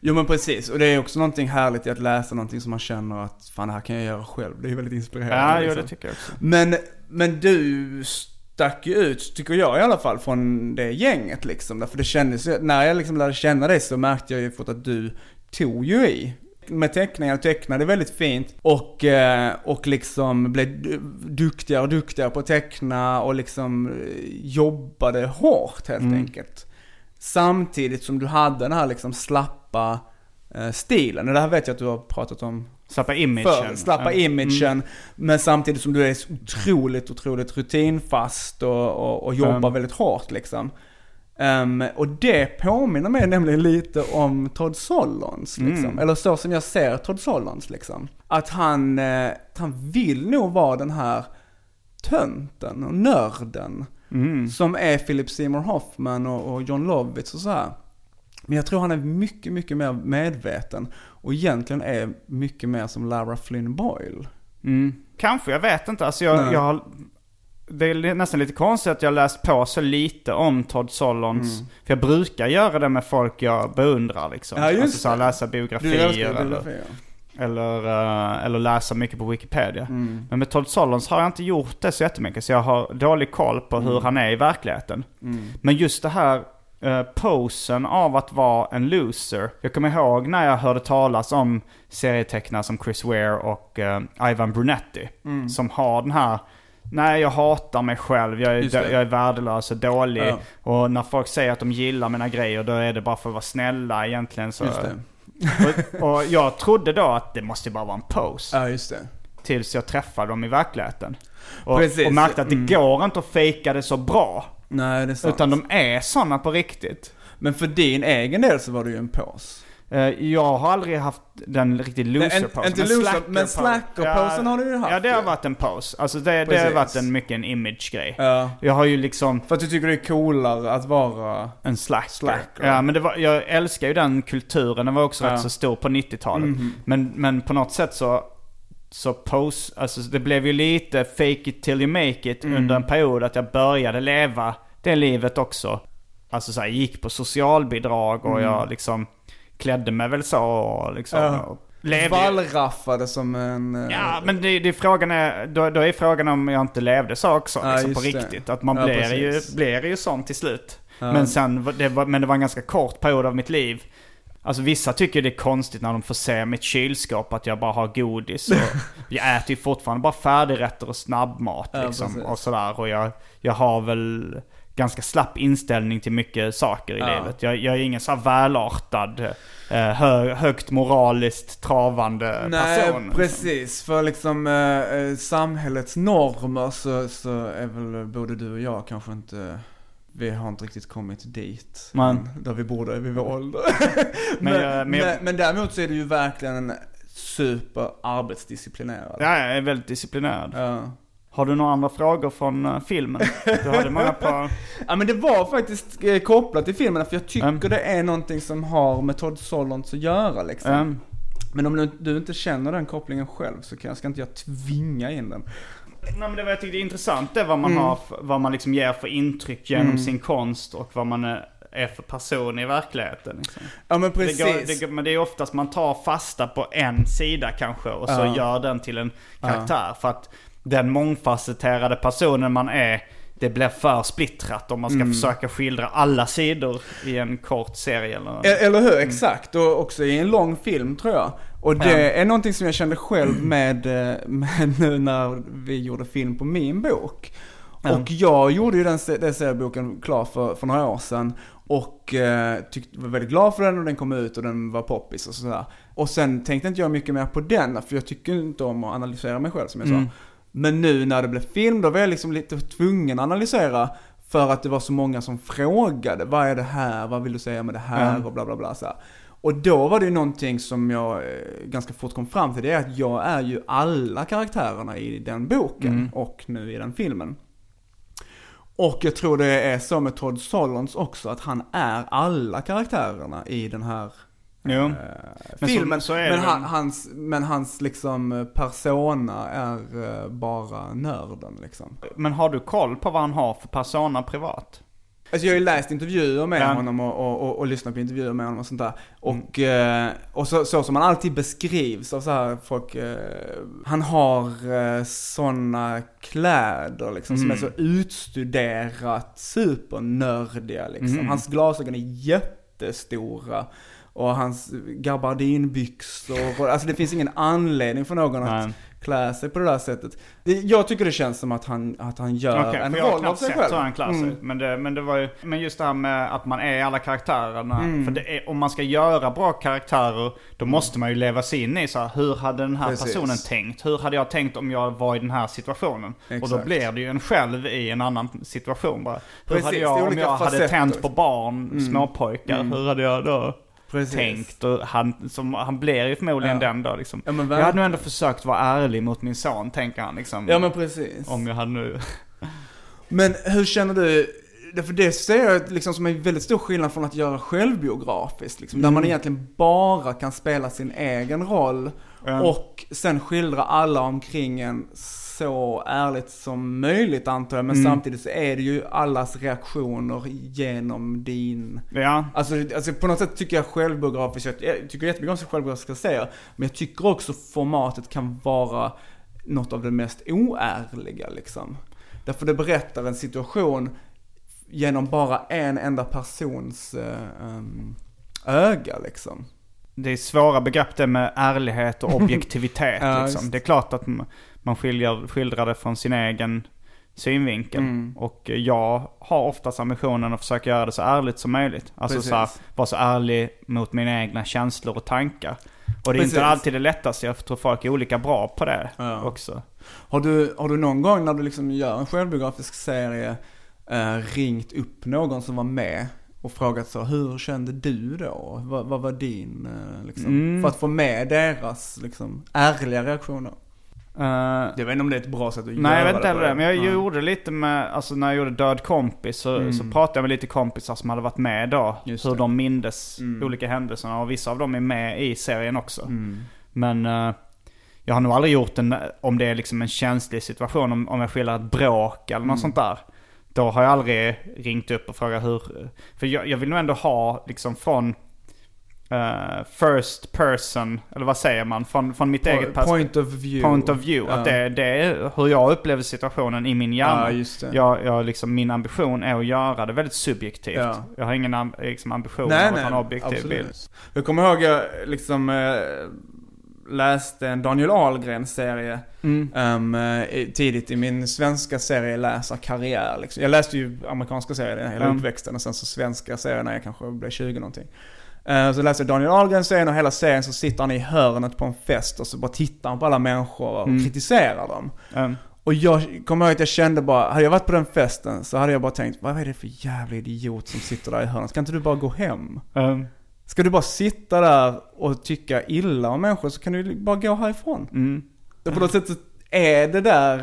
Jo men precis, och det är också någonting härligt i att läsa någonting som man känner att fan det här kan jag göra själv. Det är väldigt inspirerande. Ja, jo, liksom. det tycker jag också. Men, men du stack ju ut, tycker jag i alla fall, från det gänget liksom. Därför det kändes ju, när jag liksom lärde känna dig så märkte jag ju fort att du tog ju i. Med teckningar, tecknade väldigt fint och, eh, och liksom blev du- duktigare och duktigare på att teckna och liksom eh, jobbade hårt helt enkelt. Samtidigt som du hade den här liksom slappa eh, stilen. Och det här vet jag att du har pratat om Slappa imagen. för, slappa imagen. Men samtidigt som du är otroligt, otroligt rutinfast och, och, och jobbar Mm. väldigt hårt liksom. Ehm, och det påminner mig nämligen lite om Todd Solondz liksom. Mm. Eller så som jag ser Todd Solondz liksom. Att han, eh, han vill nog vara den här tönten och nörden. Mm. Som är Philip Seymour Hoffman och, och John Lovitz och så här. Men jag tror han är mycket, mycket mer medveten. Och egentligen är mycket mer som Lara Flynn Boyle. Mm. Kanske, jag vet inte. Alltså jag, jag har, det är nästan lite konstigt att jag läst på så lite om Todd Solondz. För jag brukar göra det med folk jag beundrar liksom. Mm. Ja, just alltså så här, läsa biografier älskar eller, biografier. eller, eh, eller läsa mycket på Wikipedia. Mm. Men med Todd Solondz har jag inte gjort det så jättemycket. Så jag har dålig koll på Mm. hur han är i verkligheten. Men just det här eh, posen av att vara en loser. Jag kommer ihåg när jag hörde talas om serietecknare som Chris Ware och eh, Ivan Brunetti. Mm. Som har den här, nej jag hatar mig själv, jag är, jag är värdelös och dålig. Ja. Och när folk säger att de gillar mina grejer då är det bara för att vara snälla egentligen. Så, och, och jag trodde då att det måste bara vara en pose. Ja, just det. Tills jag träffade dem i verkligheten. Och, Precis. och märkte att det Mm. går inte att fejka det så bra. Nej, det är sant. Utan de är sådana på riktigt. Men för din egen del så var det ju en pås. Eh, jag har aldrig haft den riktigt loser-posen. inte loser, men slacker-posen har du ju haft Ja, det har varit en pose. Alltså det, det har varit en, mycket en image-grej. Ja. Jag har ju liksom För att du tycker det är coolare att vara... en slacker. Slacker. Ja, men det var, jag älskar ju den kulturen. Den var också Ja. Rätt så stor på 90-talet. Men, men på något sätt så, så pose, alltså det blev ju lite fake it till you make it Mm. under en period att jag började leva det livet också. Alltså så här, jag gick på socialbidrag och jag liksom klädde mig väl så liksom. Ja. Levde, Vallraffade som en... eh, Ja, men det, det frågan är, då, då är frågan om jag inte levde så också, Ja, liksom, på det. riktigt. Att man Ja, blir, ju, blir ju sån till slut. Men sen, det var, men det var en ganska kort period av mitt liv. Alltså vissa tycker det är konstigt när de får se mitt kylskåp att jag bara har godis. Och jag äter ju fortfarande bara färdigrätter och snabbmat Ja, liksom. och sådär. Och jag, jag har väl ganska slapp inställning till mycket saker i Ja. livet. Jag, jag är ingen så här välartad, eh, hö, högt moraliskt travande Nej, person. precis. För liksom eh, eh, samhällets normer så, så är väl både du och jag kanske inte... Vi har inte riktigt kommit dit. Men- Där vi borde vid vår ålder. Men men, jag- men, men jag- men, däremot så är du ju verkligen en super arbetsdisciplinerad. Ja, jag är väldigt disciplinerad. Ja. Har du några andra frågor från eh, filmen? Du hade många på... Ja men det var faktiskt eh, kopplat till filmen för jag tycker Mm. det är någonting som har med Todd Solondz att göra liksom. Mm. Men om du, du inte känner den kopplingen själv så kan, ska inte jag tvinga in den. Nej men det var jag tyckte är intressant det är vad man Mm. har, vad man liksom ger för intryck genom sin konst och vad man är, är för person i verkligheten. Liksom. Ja men Det precis. går, det går, men det är oftast man tar fasta på en sida kanske och så Ja. gör den till en karaktär. För att den mångfacetterade personen man är, det blir för splittrat om man Mm. ska försöka skildra alla sidor i en kort serie. Eller, E- Eller hur, exakt. Och också i en lång film tror jag. Och det är någonting som jag kände själv med, eh, med nu när vi gjorde film på min bok. Och jag gjorde ju den, den serieboken klar för, för några år sedan. Och eh, tyckte, var väldigt glad för den och den kom ut och den var poppis och sådär. Och sen tänkte inte jag mycket mer på den, för jag tycker inte om att analysera mig själv som jag sa. Men nu när det blev film, då var jag liksom lite tvungen att analysera. För att det var så många som frågade, vad är det här, vad vill du säga med det här och bla bla bla så här. Och då var det ju någonting som jag eh, ganska fort kom fram till, det är att jag är ju alla karaktärerna i den boken och nu i den filmen. Och jag tror det är så med Todd Solondz också, att han är alla karaktärerna i den här Jo. eh, så- filmen. så det men, han, hans, men hans liksom persona är eh, bara nörden liksom. Men har du koll på vad han har för persona privat? Alltså jag har ju läst intervjuer med Ja. honom och, och, och, och lyssnat på intervjuer med honom och sånt där. Och, eh, och så, så som han alltid beskrivs av så här folk, eh, han har eh, såna kläder liksom som är så utstuderat supernördiga liksom. Hans glasögon är jättestora. Och hans gabardinbyxor, och, alltså det finns ingen anledning för någon att Nej. klä sig på det där sättet. Jag tycker det känns som att han, att han gör Okej, en jag har roll av sig själv. hur han klär sig. Mm. Men, det, men det var ju, men just det här med att man är alla karaktärerna. Mm. För är, om man ska göra bra karaktärer, då måste man ju leva sig in i så här, hur hade den här Precis. personen tänkt? Hur hade jag tänkt om jag var i den här situationen? Och då Exakt. blir det ju en själv i en annan situation bara. Hur Precis, hade jag, om jag hade facetter. tänt på barn, småpojkar, hur hade jag då? Precis. tänkt och han, som, han blir ju förmodligen Ja. den då liksom. Ja, jag hade nog ändå försökt vara ärlig mot min son, tänker han liksom. Ja men precis. Om jag hade nu... Men hur känner du, för det ser jag liksom som en väldigt stor skillnad från att göra självbiografiskt. Liksom, Där man egentligen bara kan spela sin egen roll Ja. och sen skildra alla omkring en så ärligt som möjligt antar jag. Men samtidigt så är det ju allas reaktioner genom din... Ja. Alltså, alltså på något sätt tycker jag självbiografiskt, jag jag tycker jättemycket om självbiografiska serier. Men jag tycker också formatet kan vara något av det mest oärliga liksom. Därför det berättar en situation genom bara en enda persons em, öga liksom. Det är svåra begrepp det med ärlighet och objektivitet. Ja, liksom. Det är klart att man skiljer, skildrar det från sin egen synvinkel. Mm. Och jag har oftast ambitionen att försöka göra det så ärligt som möjligt. Alltså Precis. så här, vara så ärlig mot mina egna känslor och tankar. Och det är Precis. inte alltid det lättaste. Jag tror folk är olika bra på det Ja. också. Har du, har du någon gång när du liksom gör en självbiografisk serie eh, ringt upp någon som var med och frågat så, hur kände du då? Vad, vad var din, eh, liksom? Mm. För att få med deras, liksom, ärliga reaktioner. Eh, Jag vet inte om det är ett bra sätt att göra Nej jag vet inte heller det. Men jag Nej. gjorde lite med, alltså när jag gjorde Död kompis så, så pratade jag med lite kompisar som hade varit med då. Mm. Just hur det. de mindes olika händelserna och vissa av dem är med i serien också. Mm. Men eh, jag har nog aldrig gjort en, om det är liksom en känslig situation, om, om jag skildrar ett bråk eller Mm. något sånt där. Då har jag aldrig ringt upp och frågat hur, för jag, jag vill nog ändå ha liksom från eh, first person, eller vad säger man? Från, från mitt eget perspektiv. Point of view. Point of view. Ja. Att det, det är hur jag upplever situationen i min hjärna. Ja, just det. Jag, jag liksom, min ambition är att göra det väldigt subjektivt. Ja. Jag har ingen am, liksom, ambition Nej, av att ha en objektiv absolut. bild. Jag kommer ihåg jag liksom eh, läste en Daniel Ahlgren-serie Mm. eh, tidigt i min svenska serieläsarkarriär. Liksom. Jag läste ju amerikanska serier hela Mm. uppväxten och sen så svenska serier när jag kanske blev 20 någonting. Eh, Så läste jag Daniel Ahlgren-serien och hela serien så sitter han i hörnet på en fest och så bara tittar han på alla människor och Mm. kritiserar dem. Um, Och jag kommer ihåg att jag kände bara, hade jag varit på den festen så hade jag bara tänkt, vad är det för jävla idiot som sitter där i hörnet? Ska inte du bara gå hem? um, Ska du bara sitta där och tycka illa om människor så kan du bara gå härifrån. mm. På något sätt så är det där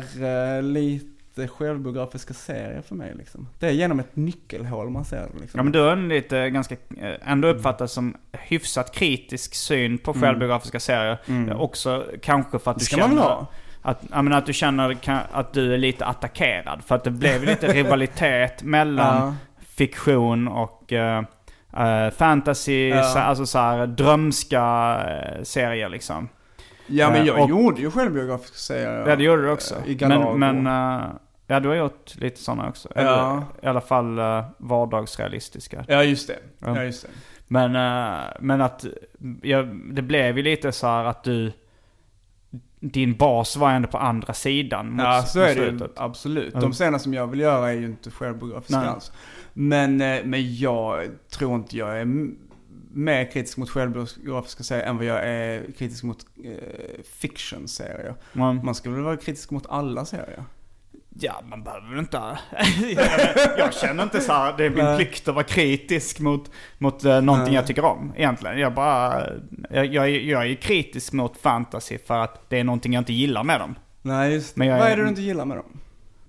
eh, lite självbiografiska serier för mig liksom. Det är genom ett nyckelhål man ser det liksom. Ja men du har en lite ganska, eh, ändå uppfattas som hyfsat kritisk syn på självbiografiska serier. Också kanske för att Det du ska man känner väl ha? att, ja, men att du känner att du är lite attackerad. För att det blev lite rivalitet mellan Ja. fiktion och eh, eh, fantasy, Ja. så, alltså så här drömska eh, serier liksom. Ja men Eh, jag och- gjorde ju självbiografiska serier. Ja det gjorde du också. eh, I Galago. men, men eh, ja du har gjort lite sådana också. Eller Ja. i alla fall uh, vardagsrealistiska. Ja just det. Ja. Ja just det. Men, eh, men att, ja, det blev ju lite så här att du, din bas var ändå på andra sidan mot, Ja så är det ju, absolut. De scener som jag vill göra är ju inte självbiografiska alls. Men, eh, men jag tror inte jag är mer kritisk mot självbiografiska serier än vad jag är kritisk mot eh, fiction-serier. Man, Man skulle väl vara kritisk mot alla serier? Ja, man behöver väl inte... jag, jag känner inte så här, det är min plikt att vara kritisk mot, mot uh, någonting jag tycker om egentligen. Jag bara, jag, jag, är- jag är kritisk mot fantasy för att det är någonting jag inte gillar med dem. Nej just Men jag Vad är- är det du inte gillar med dem?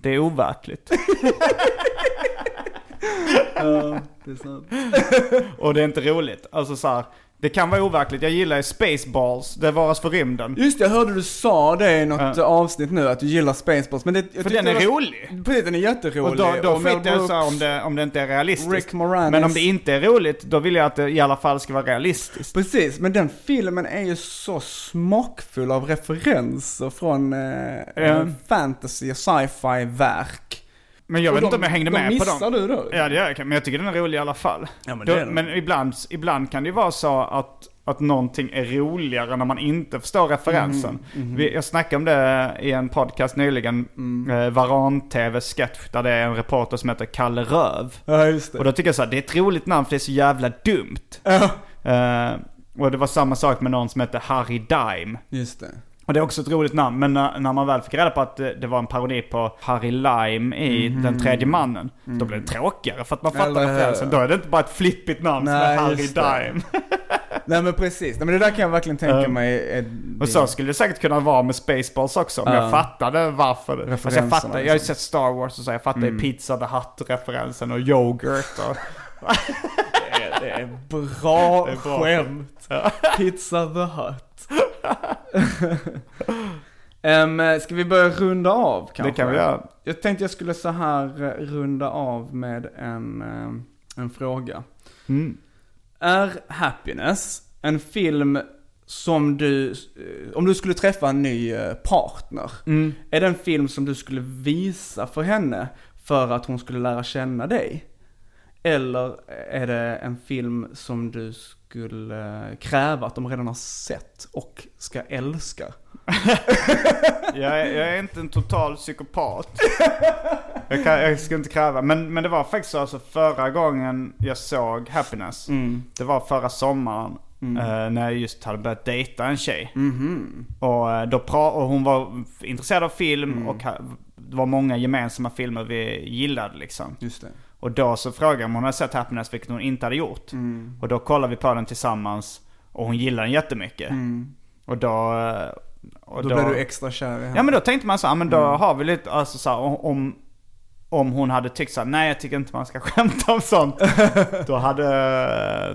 Det är overkligt. Ja, det är sant. Och det är inte roligt. Alltså så här, det kan vara overkligt. Jag gillar ju Spaceballs, det varas för rymden. Just det, jag hörde du sa det i något Ja. avsnitt nu, att du gillar Spaceballs. Men det, jag För den är var- rolig. Precis, den är jätterolig. Och då, då Och skiter jag så om det, om det inte är realistiskt. Rick Moranis. Men om det inte är roligt, då vill jag att det i alla fall ska vara realistiskt. Precis, men den filmen är ju så smakfull av referenser från eh, Ja. fantasy och sci-fi verk. Men jag Och vet de- inte om jag hängde de med på missar dem. du då? Ja det gör jag, men jag tycker den är rolig i alla fall. Ja, men Då- det är den. men ibland, ibland kan det ju vara så att, att någonting är roligare när man inte förstår referensen. Mhm, Vi, jag snackade om det i en podcast nyligen, Mm. eh, Varan-TVs sketch, där det är en reporter som heter Kalle Röv. Ja, just det. Och då tycker jag så här, det är ett roligt namn för det är så jävla dumt. Ja, Eh, och det var samma sak med någon som hette Harry Dime. just det. Och det är också ett roligt namn, men när, när man väl fick reda på att det, det var en parodi på Harry Lime i Den tredje mannen, då blev det tråkigare för att man fattar. Eller referensen. Då är det inte bara ett flippigt namn som Nej, är Harry. Dime. Nej men precis, Nej, men det där kan jag verkligen tänka Um, mig är Och så skulle det säkert kunna vara med Spaceballs också, om Ja. jag fattade varför. Alltså jag, fattar, jag har ju liksom. sett Star Wars och så, jag fattar ju Pizza the Hut-referensen och yoghurt och... det, är, det är bra Det är bra skämt. Pizza the Hut. um, ska vi börja runda av kanske? Det kan vi göra. Jag tänkte jag skulle så här eh, runda av med en, eh, en fråga. Mm. Är Happiness en film som du, eh, om du skulle träffa en ny partner, Mm. är det en film som du skulle visa för henne för att hon skulle lära känna dig? Eller är det en film som du skulle eh, kräva att de redan har sett och ska älska? Jag är, jag är inte en total psykopat. Jag, kan, jag ska inte kräva. Men, men det var faktiskt så alltså förra gången jag såg Happiness. Det var förra sommaren. eh, när jag just hade börjat dejta en tjej. Och, eh, då pra- och hon var intresserad av film och ha- det var många gemensamma filmer vi gillade liksom. Just det. Och då så frågade jag om hon hade sett Happiness, vilket hon inte hade gjort. Och då kollade vi på den tillsammans och hon gillade den jättemycket. Och då... Och Då, blev du extra kär i henne. Ja men då tänkte man så här, men då har vi lite, alltså så här, om, om hon hade tyckt så här, nej jag tycker inte man ska skämta om sånt. då hade,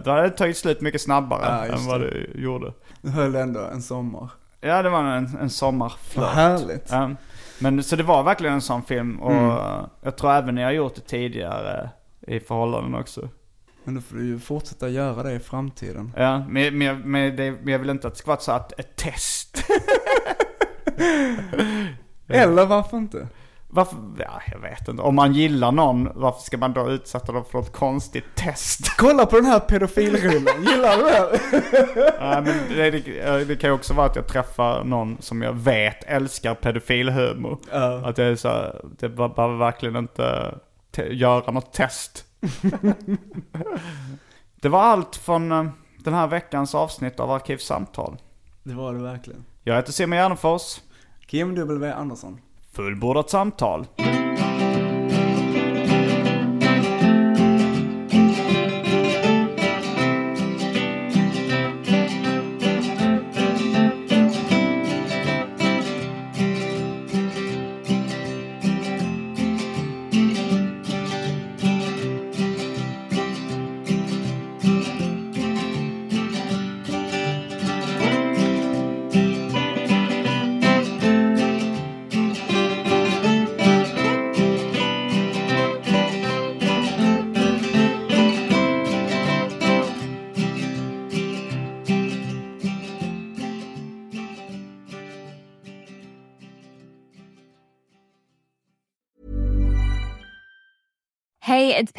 då hade det tagit slut mycket snabbare Ja, än vad det. det gjorde. Du höll ändå en sommar. Ja det var en, en sommarflört. Vad härligt. Ja. Men så det var verkligen en sån film och Mm. jag tror även ni har gjort det tidigare i förhållanden också. Men då får du ju fortsätta göra det i framtiden. Ja, men, men, jag- men, det, men jag vill inte att det ska vara så att ett test. Eller varför inte? Varför, ja, jag vet inte. Om man gillar någon, varför ska man då utsätta dem för något konstigt test? Kolla på den här pedofilrullen, gillar du det? Nej, men det, det, det kan ju också vara att jag träffar någon som jag vet älskar pedofilhumor. Ja. Att det är så, här, det behöver verkligen inte te- göra något test. det var allt från eh, den här veckans avsnitt av Arkivsamtal. Det var det verkligen. Jag heter Simon Gärdenfors. Kim W Andersson. Fullbordat samtal.